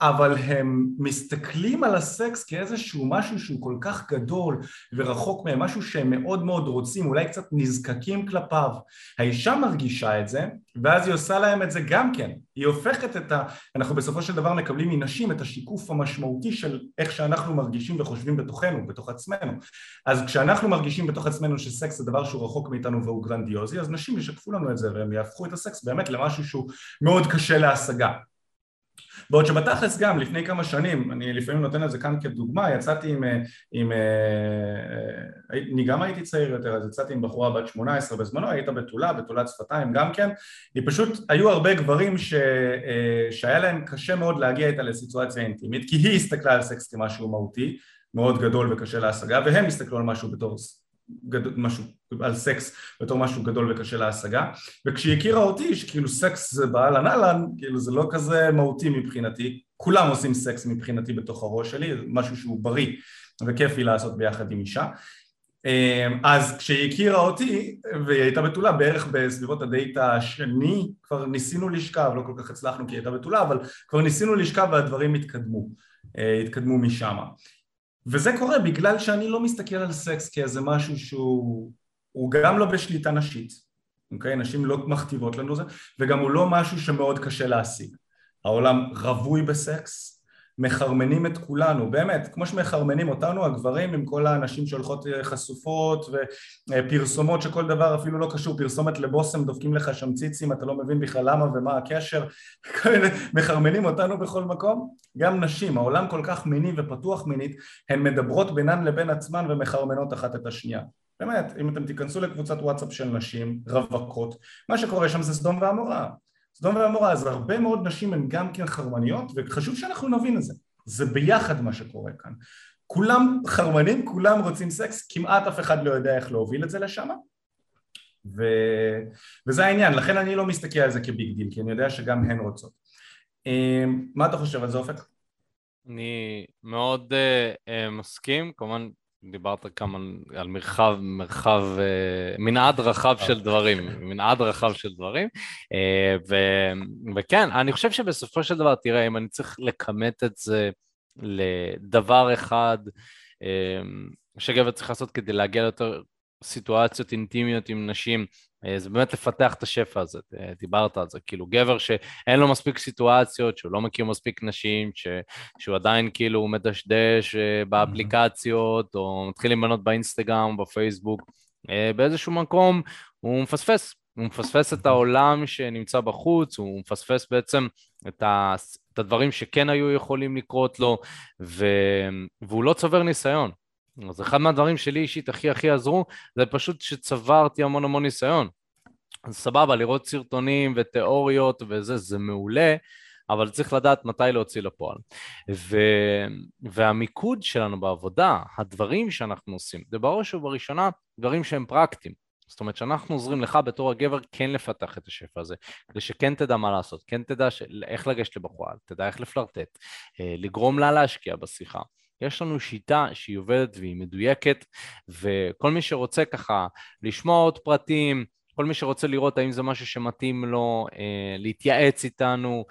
אבל הם מסתכלים על הסקס כאיזשהו משהו שהוא כל כך גדול ורחוק מהם, משהו שהם מאוד מאוד רוצים, אולי קצת נזקקים כלפיו. האישה מרגישה את זה, ואז היא עושה להם את זה גם כן. היא הופכת את ה... אנחנו בסופו של דבר מקבלים מנשים את השיקוף המשמעותי של איך שאנחנו מרגישים וחושבים בתוכנו, בתוך עצמנו. אז כשאנחנו מרגישים בתוך עצמנו שסקס זה דבר שהוא רחוק מאיתנו והוא גרנדיוזי, אז נשים ישקפו לנו את זה והם יהפכו את הסקס באמת למשהו שהוא מאוד קשה להשגה. בעוד שבתכלס גם לפני כמה שנים, אני לפעמים נותן את זה כאן כדוגמה, יצאתי עם, עם אה, אה, אני גם הייתי צעיר יותר, אז יצאתי עם בחורה בת 18 בזמנו, היית בתולה, בתולת שפתיים גם כן, היא פשוט, היו הרבה גברים ש, אה, שהיה להם קשה מאוד להגיע איתה לסיטואציה אינטימית, כי היא הסתכלה על סקס כמשהו מהותי, מאוד גדול וקשה להשגה, והם הסתכלו על משהו בתור גדול, משהו, על סקס בתור משהו גדול וקשה להשגה. וכשהיא הכירה אותי שכאילו סקס זה באהלן אהלן כאילו זה לא כזה מהותי מבחינתי. כולם עושים סקס מבחינתי בתוך הראש שלי זה משהו שהוא בריא וכיפי לעשות ביחד עם אישה. אמ, אז כשהיא הכירה אותי והיא הייתה בתולה בערך בסביבות הדייט השני כבר ניסינו לשכב לא כל כך הצלחנו כי היא הייתה בתולה אבל כבר ניסינו לשכב והדברים התקדמו אה, התקדמו משם וזה קורה בגלל שאני לא מסתכל על סקס כאיזה משהו שהוא גם לא בשליטה נשית, אוקיי? נשים לא מכתיבות לנו זה, וגם הוא לא משהו שמאוד קשה להשיג. העולם רווי בסקס, מחרמנים את כולנו, באמת, כמו שמחרמנים אותנו הגברים עם כל האנשים שהולכות אה, חשופות ופרסומות שכל דבר אפילו לא קשור, פרסומת לבושם דופקים לך שם ציצים, אתה לא מבין בכלל למה ומה הקשר, [LAUGHS] מחרמנים אותנו בכל מקום, גם נשים, העולם כל כך מיני ופתוח מינית, הן מדברות בינן לבין עצמן ומחרמנות אחת את השנייה. באמת, אם אתם תיכנסו לקבוצת וואטסאפ של נשים רווקות, מה שקורה שם זה סדום ועמורה. סדום ועמורה, אז הרבה מאוד נשים הן גם כן חרמניות, וחשוב שאנחנו נבין את זה. זה ביחד מה שקורה כאן. כולם חרמנים, כולם רוצים סקס, כמעט אף אחד לא יודע איך להוביל את זה לשם. ו... וזה העניין, לכן אני לא מסתכל על זה כ big deal, כי אני יודע שגם הן רוצות. אמ, מה אתה חושב על זה אופק? אני מאוד uh, מסכים, כמובן דיברת כמה על מרחב, מרחב, uh, מנעד רחב של דברים, מנעד רחב של דברים, uh, ו, וכן, אני חושב שבסופו של דבר, תראה, אם אני צריך לכמת את זה לדבר אחד שגבר צריך לעשות כדי להגיע ליותר סיטואציות אינטימיות עם נשים, אה, זה באמת לפתח את השפע הזה, אה, דיברת על זה, כאילו גבר שאין לו מספיק סיטואציות, שהוא לא מכיר מספיק נשים, ש, שהוא עדיין כאילו מדשדש אה, באפליקציות, או מתחיל להימנות באינסטגרם, בפייסבוק, באיזשהו מקום הוא מפספס, הוא מפספס את העולם שנמצא בחוץ, הוא מפספס בעצם את, ה, את הדברים שכן היו יכולים לקרות לו, ו, והוא לא צובר ניסיון. אז אחד מהדברים שלי אישית הכי הכי עזרו, זה פשוט שצברתי המון המון ניסיון. אז סבבה, לראות סרטונים ותיאוריות וזה, זה מעולה, אבל צריך לדעת מתי להוציא לפועל. ו... והמיקוד שלנו בעבודה, הדברים שאנחנו עושים, זה בראש ובראשונה דברים שהם פרקטיים. זאת אומרת שאנחנו עוזרים לך בתור הגבר כן לפתח את השפע הזה, כדי שכן תדע מה לעשות, כן תדע ש... איך לגשת לבחורה, תדע איך לפלרטט, אה, לגרום לה להשקיע בשיחה. יש לנו שיטה שהיא עובדת והיא מדויקת, וכל מי שרוצה ככה לשמוע עוד פרטים, כל מי שרוצה לראות האם זה משהו שמתאים לו, אה, להתייעץ איתנו,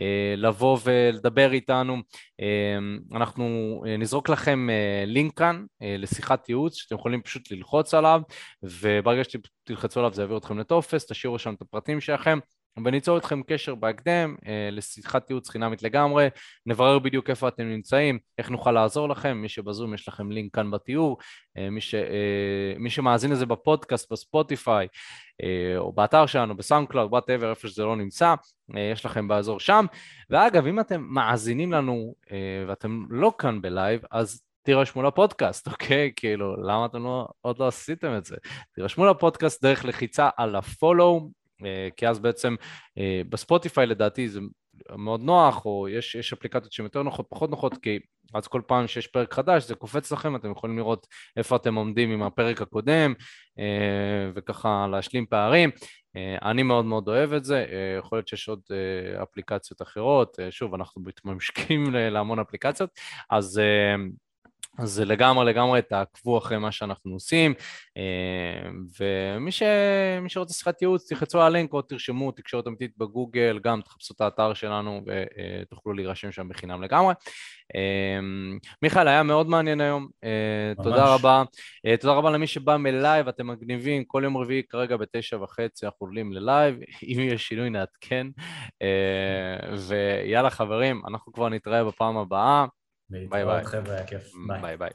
אה, לבוא ולדבר איתנו, אה, אנחנו אה, נזרוק לכם אה, לינק כאן אה, לשיחת ייעוץ שאתם יכולים פשוט ללחוץ עליו, וברגע שתלחצו עליו זה יעביר אתכם לטופס, תשאירו שם את הפרטים שלכם, וניצור איתכם קשר בהקדם אה, לשיחת ייעוץ חינמית לגמרי, נברר בדיוק איפה אתם נמצאים, איך נוכל לעזור לכם, מי שבזום יש לכם לינק כאן בתיאור, אה, מי, ש, אה, מי שמאזין לזה בפודקאסט, ב Spotify, או באתר שלנו, ב SoundCloud, whatever, איפה שזה לא נמצא, יש לכם באזור שם. ואגב, אם אתם מאזינים לנו ואתם לא כאן בלייב, אז תירשמו לפודקאסט, אוקיי? כאילו, למה אתם לא, עוד לא עשיתם את זה? תירשמו לפודקאסט דרך לחיצה על אה, כי אז בעצם אה, בספוטיפיי לדעתי זה מאוד נוח, או יש, יש אפליקציות שהן יותר נוחות, פחות נוחות, כי אז כל פעם שיש פרק חדש זה קופץ לכם, אתם יכולים לראות איפה אתם עומדים עם הפרק הקודם, אה, וככה להשלים פערים. אני מאוד מאוד אוהב את זה, יכול להיות שיש עוד אפליקציות אחרות, שוב, אנחנו מתממשקים להמון אפליקציות, אז אז לגמרי לגמרי תעקבו אחרי מה שאנחנו עושים אה, ומי ש... שרוצה שיחת ייעוץ תלחצו על הלינק או תרשמו תקשורת אמיתית בגוגל גם תחפשו את האתר שלנו ותוכלו להירשם שם בחינם לגמרי. אה, מיכאל היה מאוד מעניין היום, אה, ממש. תודה רבה. תודה רבה למי שבא מלייב, אתם מגניבים, כל יום רביעי כרגע בתשע וחצי אנחנו עולים ללייב, [LAUGHS] אם יש שינוי נעדכן ויאללה חברים, אנחנו כבר נתראה בפעם הבאה. ביי ביי. חבר'ה, היה כיף. ביי ביי.